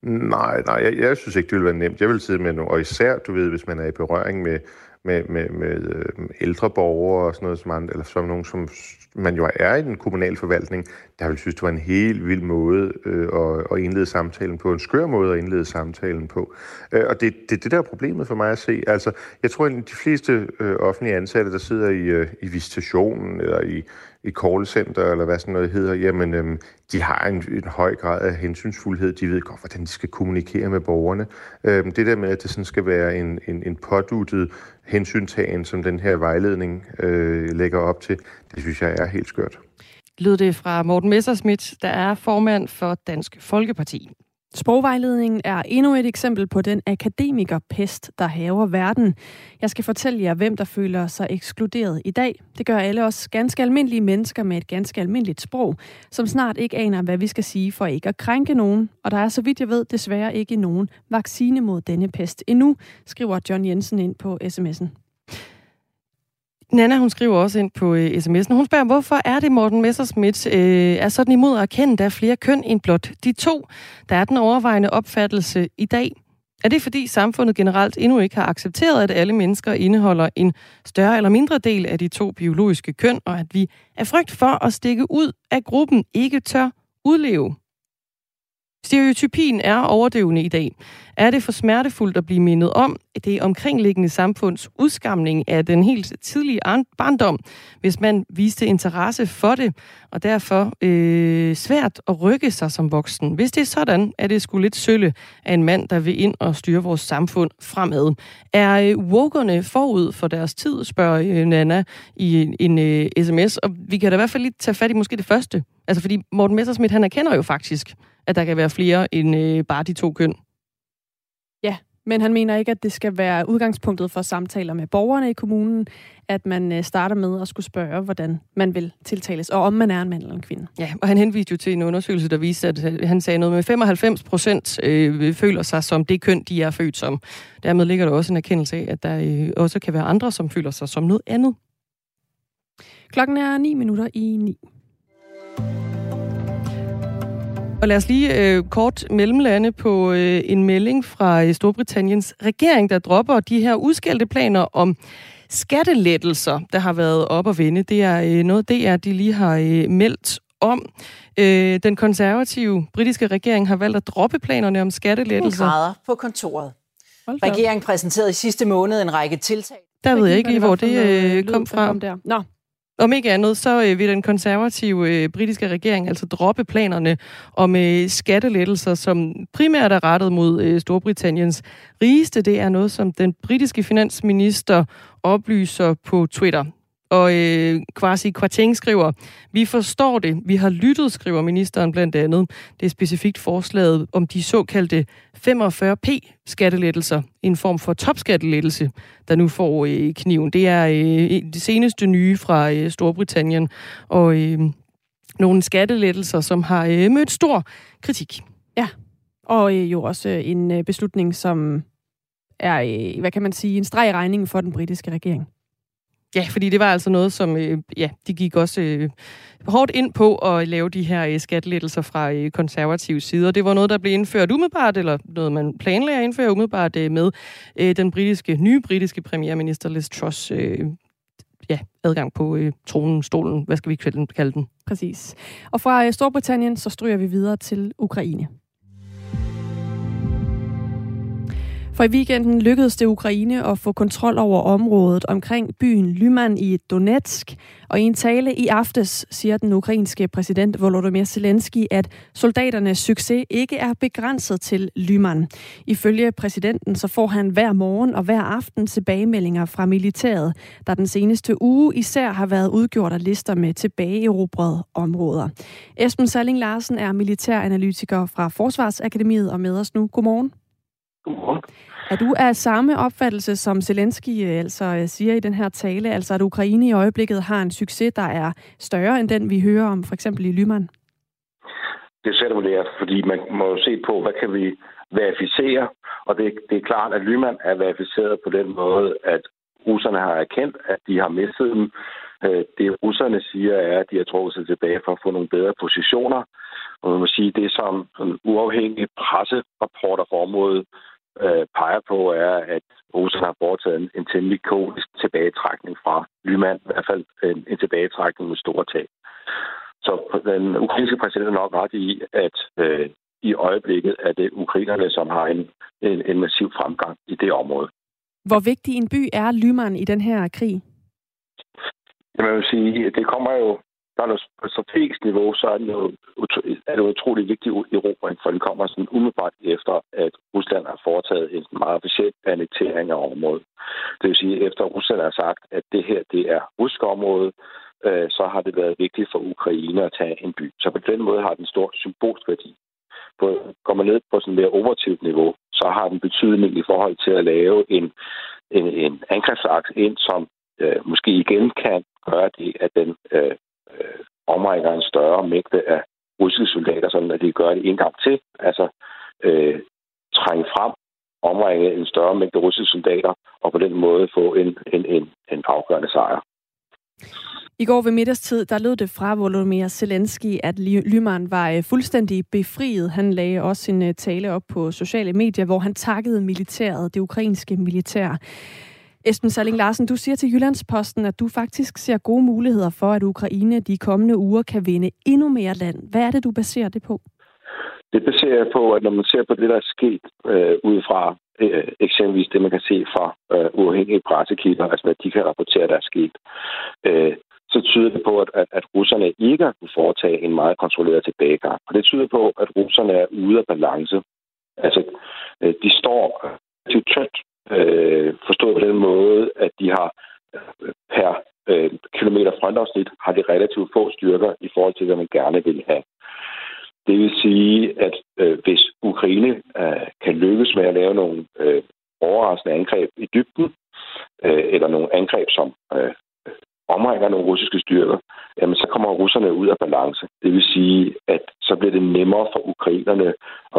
Nej, nej, jeg, jeg synes ikke, det vil være nemt. Jeg vil sidde med nogle, og især, du ved, hvis man er i berøring med, med, med, med øh, ældre borgere og sådan noget, som andre, eller som nogen, som man jo er i den kommunale forvaltning, der vil synes, det var en helt vild måde øh, at, at indlede samtalen på, en skør måde at indlede samtalen på. Øh, og det er det, det, der er problemet for mig at se. Altså, jeg tror, at de fleste øh, offentlige ansatte, der sidder i, øh, i visitationen eller i, i callcenter, eller hvad sådan noget hedder, jamen, øhm, de har en, en høj grad af hensynsfuldhed. De ved godt, hvordan de skal kommunikere med borgerne. Øhm, det der med, at det sådan skal være en, en, en påduttet hensyntagen, som den her vejledning øh, lægger op til, det synes jeg er helt skørt. Lød det fra Morten Messerschmidt, der er formand for Dansk Folkeparti. Sprogvejledningen er endnu et eksempel på den akademikerpest, der haver verden. Jeg skal fortælle jer, hvem der føler sig ekskluderet i dag. Det gør alle os ganske almindelige mennesker med et ganske almindeligt sprog, som snart ikke aner, hvad vi skal sige for ikke at krænke nogen. Og der er, så vidt jeg ved, desværre ikke nogen vaccine mod denne pest endnu, skriver John Jensen ind på sms'en. Nana, hun skriver også ind på øh, sms'en. Hun spørger, hvorfor er det Morten Messersmith øh, er sådan imod at erkende, at der er flere køn end blot de to? Der er den overvejende opfattelse i dag. Er det fordi samfundet generelt endnu ikke har accepteret, at alle mennesker indeholder en større eller mindre del af de to biologiske køn, og at vi er frygt for at stikke ud af gruppen ikke tør udleve? Stereotypien er overdøvende i dag. Er det for smertefuldt at blive mindet om det omkringliggende samfunds udskamning af den helt tidlige barndom, hvis man viste interesse for det, og derfor øh, svært at rykke sig som voksen? Hvis det er sådan, er det skulle lidt sølle af en mand, der vil ind og styre vores samfund fremad. Er øh, wokerne forud for deres tid, spørger øh, Nana i en, en øh, sms, og vi kan da i hvert fald lige tage fat i måske det første. Altså fordi Morten Messersmith, han erkender jo faktisk, at der kan være flere end øh, bare de to køn. Ja, men han mener ikke, at det skal være udgangspunktet for samtaler med borgerne i kommunen, at man øh, starter med at skulle spørge, hvordan man vil tiltales, og om man er en mand eller en kvinde. Ja, og han henviste jo til en undersøgelse, der viste, at øh, han sagde noget med 95 procent øh, føler sig som det køn, de er født som. Dermed ligger der også en erkendelse af, at der øh, også kan være andre, som føler sig som noget andet. Klokken er 9 minutter i 9. Og lad os lige øh, kort mellemlande på øh, en melding fra øh, Storbritanniens regering, der dropper de her udskældte planer om skattelettelser, der har været op og vende. Det er øh, noget, det er, de lige har øh, meldt om. Øh, den konservative britiske regering har valgt at droppe planerne om skattelettelser. grader på kontoret. Regeringen præsenterede i sidste måned en række tiltag. Der ved jeg ikke lige, hvor det øh, kom fra. Der. Nå, om ikke andet, så øh, vil den konservative øh, britiske regering altså droppe planerne om øh, skattelettelser, som primært er rettet mod øh, Storbritanniens rigeste. Det er noget, som den britiske finansminister oplyser på Twitter. Og øh, Kwasi Kwarteng skriver, vi forstår det, vi har lyttet, skriver ministeren blandt andet. Det er specifikt forslaget om de såkaldte 45p skattelettelser, en form for topskattelettelse, der nu får øh, kniven. Det er øh, det seneste nye fra øh, Storbritannien, og øh, nogle skattelettelser, som har øh, mødt stor kritik. Ja, og øh, jo også øh, en øh, beslutning, som er, øh, hvad kan man sige, en streg i regningen for den britiske regering. Ja, fordi det var altså noget, som øh, ja, de gik også øh, hårdt ind på at lave de her øh, skattelettelser fra øh, konservativ side. Og det var noget, der blev indført umiddelbart, eller noget, man planlagde at indføre umiddelbart øh, med øh, den britiske, nye britiske premierminister Liz Truss øh, ja, adgang på øh, tronen, stolen, hvad skal vi kalde den? Præcis. Og fra øh, Storbritannien, så stryger vi videre til Ukraine. For i weekenden lykkedes det Ukraine at få kontrol over området omkring byen Lyman i Donetsk. Og i en tale i aftes siger den ukrainske præsident Volodymyr Zelensky, at soldaternes succes ikke er begrænset til Lyman. Ifølge præsidenten så får han hver morgen og hver aften tilbagemeldinger fra militæret, der den seneste uge især har været udgjort af lister med tilbageerobrede områder. Esben Salling Larsen er militæranalytiker fra Forsvarsakademiet og med os nu. Godmorgen. Godmorgen. Er du af samme opfattelse, som Zelensky øh, altså øh, siger i den her tale, altså at Ukraine i øjeblikket har en succes, der er større end den, vi hører om for eksempel i Lyman? Det sætter det er, fordi man må jo se på, hvad kan vi verificere, og det, det er klart, at Lyman er verificeret på den måde, at russerne har erkendt, at de har mistet dem. Øh, det russerne siger er, at de har trukket sig tilbage for at få nogle bedre positioner. Og man må sige, det som uafhængige presserapporter for området øh, peger på, er, at russerne har foretaget en, en temmelig kodisk tilbagetrækning fra Lyman, i hvert fald en, en tilbagetrækning med store tab. Så den ukrainske præsident er nok ret i, at øh, i øjeblikket er det ukrainerne, som har en, en, en massiv fremgang i det område. Hvor vigtig en by er Lyman i den her krig? Jamen, jeg vil sige, det kommer jo der er noget, på strategisk niveau, så er det, noget, er det utrolig vigtigt i Europa, for den kommer sådan umiddelbart efter, at Rusland har foretaget en meget officiel annektering af området. Det vil sige, efter Rusland har sagt, at det her det er russisk område, øh, så har det været vigtigt for Ukraine at tage en by. Så på den måde har den stor symbolsk værdi. På, går man ned på sådan mere operativt niveau, så har den betydning i forhold til at lave en, en, en angrebsaks ind, som øh, måske igen kan gøre det, at den øh, øh, omrækker en større mængde af russiske soldater, sådan at de gør det en gang til. Altså øh, trænge frem, omringe en større mængde russiske soldater, og på den måde få en, en, en, en afgørende sejr. I går ved middagstid, der lød det fra Volodymyr Zelensky, at Lyman var øh, fuldstændig befriet. Han lagde også sin øh, tale op på sociale medier, hvor han takkede militæret, det ukrainske militær. Esben Salling Larsen, du siger til Jyllandsposten, at du faktisk ser gode muligheder for, at Ukraine de kommende uger kan vinde endnu mere land. Hvad er det, du baserer det på? Det baserer jeg på, at når man ser på det, der er sket øh, ud fra øh, eksempelvis det, man kan se fra øh, uafhængige pressekilder, altså hvad de kan rapportere, der er sket, øh, så tyder det på, at, at, at russerne ikke har kunnet foretage en meget kontrolleret tilbagegang. Og det tyder på, at russerne er ude af balance. Altså, øh, de står relativt tyndt Øh, forstået på den måde, at de har per øh, kilometer frontafsnit har de relativt få styrker i forhold til, hvad man gerne vil have. Det vil sige, at øh, hvis Ukraine øh, kan lykkes med at lave nogle øh, overraskende angreb i dybden, øh, eller nogle angreb, som øh, omringer nogle russiske styrker, jamen så kommer russerne ud af balance. Det vil sige, at så bliver det nemmere for ukrainerne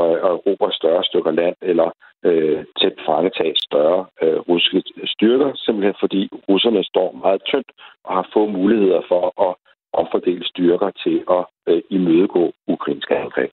at, at erobre større stykker land eller øh, tæt fangetage større øh, russiske styrker, simpelthen fordi russerne står meget tyndt og har få muligheder for at omfordele styrker til at øh, imødegå ukrainske angreb.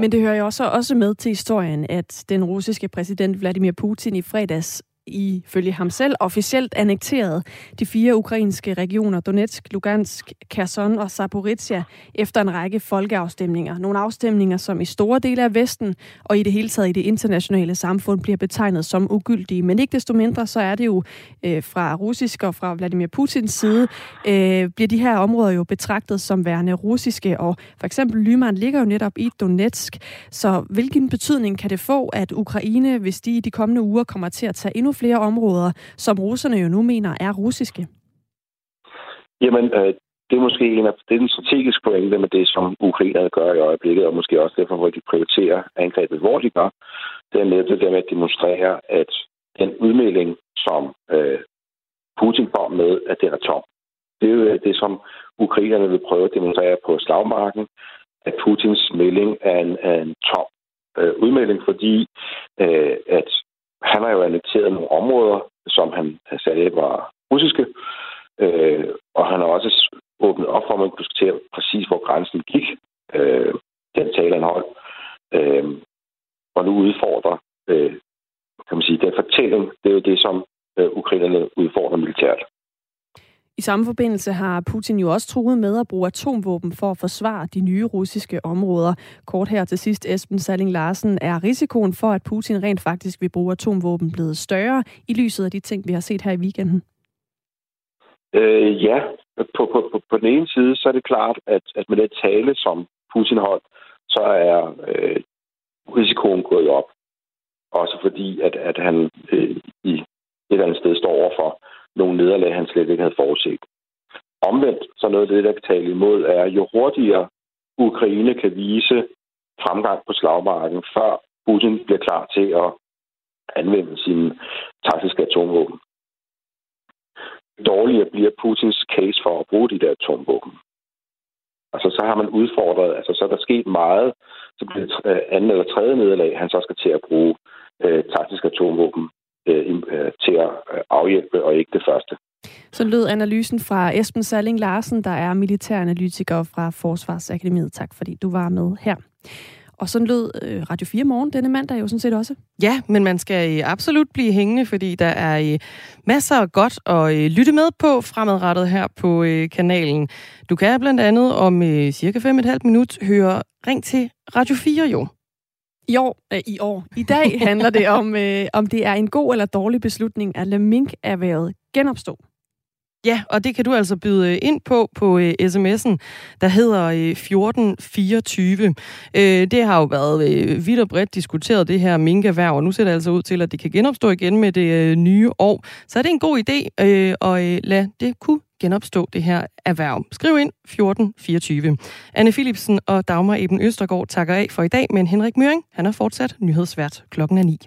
Men det hører jo også, også med til historien, at den russiske præsident Vladimir Putin i fredags ifølge ham selv officielt annekteret de fire ukrainske regioner Donetsk, Lugansk, Kherson og Zaporizhia efter en række folkeafstemninger. Nogle afstemninger, som i store dele af Vesten og i det hele taget i det internationale samfund bliver betegnet som ugyldige. Men ikke desto mindre, så er det jo øh, fra russisk og fra Vladimir Putins side, øh, bliver de her områder jo betragtet som værende russiske. Og for eksempel Lyman ligger jo netop i Donetsk. Så hvilken betydning kan det få, at Ukraine, hvis de i de kommende uger kommer til at tage endnu flere områder, som russerne jo nu mener er russiske? Jamen, øh, det er måske en af det er en strategisk pointe med det, som ukrainerne gør i øjeblikket, og måske også derfor, hvor de prioriterer angrebet, hvor de gør. Det er med det der med at demonstrere, at den udmelding, som øh, Putin kom med, at det er tom. Det er jo øh, det, som ukrainerne vil prøve at demonstrere på slagmarken, at Putins melding er en, er en tom øh, udmelding, fordi øh, at han har jo annekteret nogle områder, som han sagde var russiske, øh, og han har også åbnet op for, at man kunne diskutere præcis, hvor grænsen gik, øh, den tale, han holdt, øh, og nu udfordrer, øh, kan man sige, den fortælling, det er jo det, som øh, ukrainerne udfordrer militært. I samme forbindelse har Putin jo også truet med at bruge atomvåben for at forsvare de nye russiske områder. Kort her til sidst, Esben Salling Larsen, er risikoen for, at Putin rent faktisk vil bruge atomvåben blevet større i lyset af de ting, vi har set her i weekenden? Øh, ja, på, på, på, på den ene side, så er det klart, at, at med det tale, som Putin holdt, så er øh, risikoen gået op. Også fordi, at, at han øh, i et eller andet sted står overfor nogle nederlag, han slet ikke havde forudset. Omvendt, så noget af det, der kan tale imod, er, jo hurtigere Ukraine kan vise fremgang på slagmarken, før Putin bliver klar til at anvende sine taktiske atomvåben. Dårligere bliver Putins case for at bruge de der atomvåben. Altså, så har man udfordret, altså, så er der sket meget, så bliver det øh, anden eller tredje nederlag, han så skal til at bruge øh, taktiske atomvåben øh, øh, til at øh, afhjælpe, og ikke det første. Så lød analysen fra Esben Salling Larsen, der er militæranalytiker fra Forsvarsakademiet. Tak fordi du var med her. Og sådan lød øh, Radio 4 morgen denne mandag jo sådan set også. Ja, men man skal absolut blive hængende, fordi der er masser af godt at lytte med på fremadrettet her på kanalen. Du kan blandt andet om cirka 5,5 minut høre Ring til Radio 4 jo. I år, øh, i år, i dag handler det om, øh, om det er en god eller dårlig beslutning at lade mink-erhvervet genopstå. Ja, og det kan du altså byde ind på på uh, sms'en, der hedder uh, 1424. Uh, det har jo været uh, vidt og bredt diskuteret, det her minkerhverv, og nu ser det altså ud til, at det kan genopstå igen med det uh, nye år. Så er det en god idé uh, at uh, lade det kunne genopstå det her erhverv. Skriv ind 1424. Anne Philipsen og Dagmar Eben Østergaard takker af for i dag, men Henrik Møring, han er fortsat nyhedsvært klokken er 9.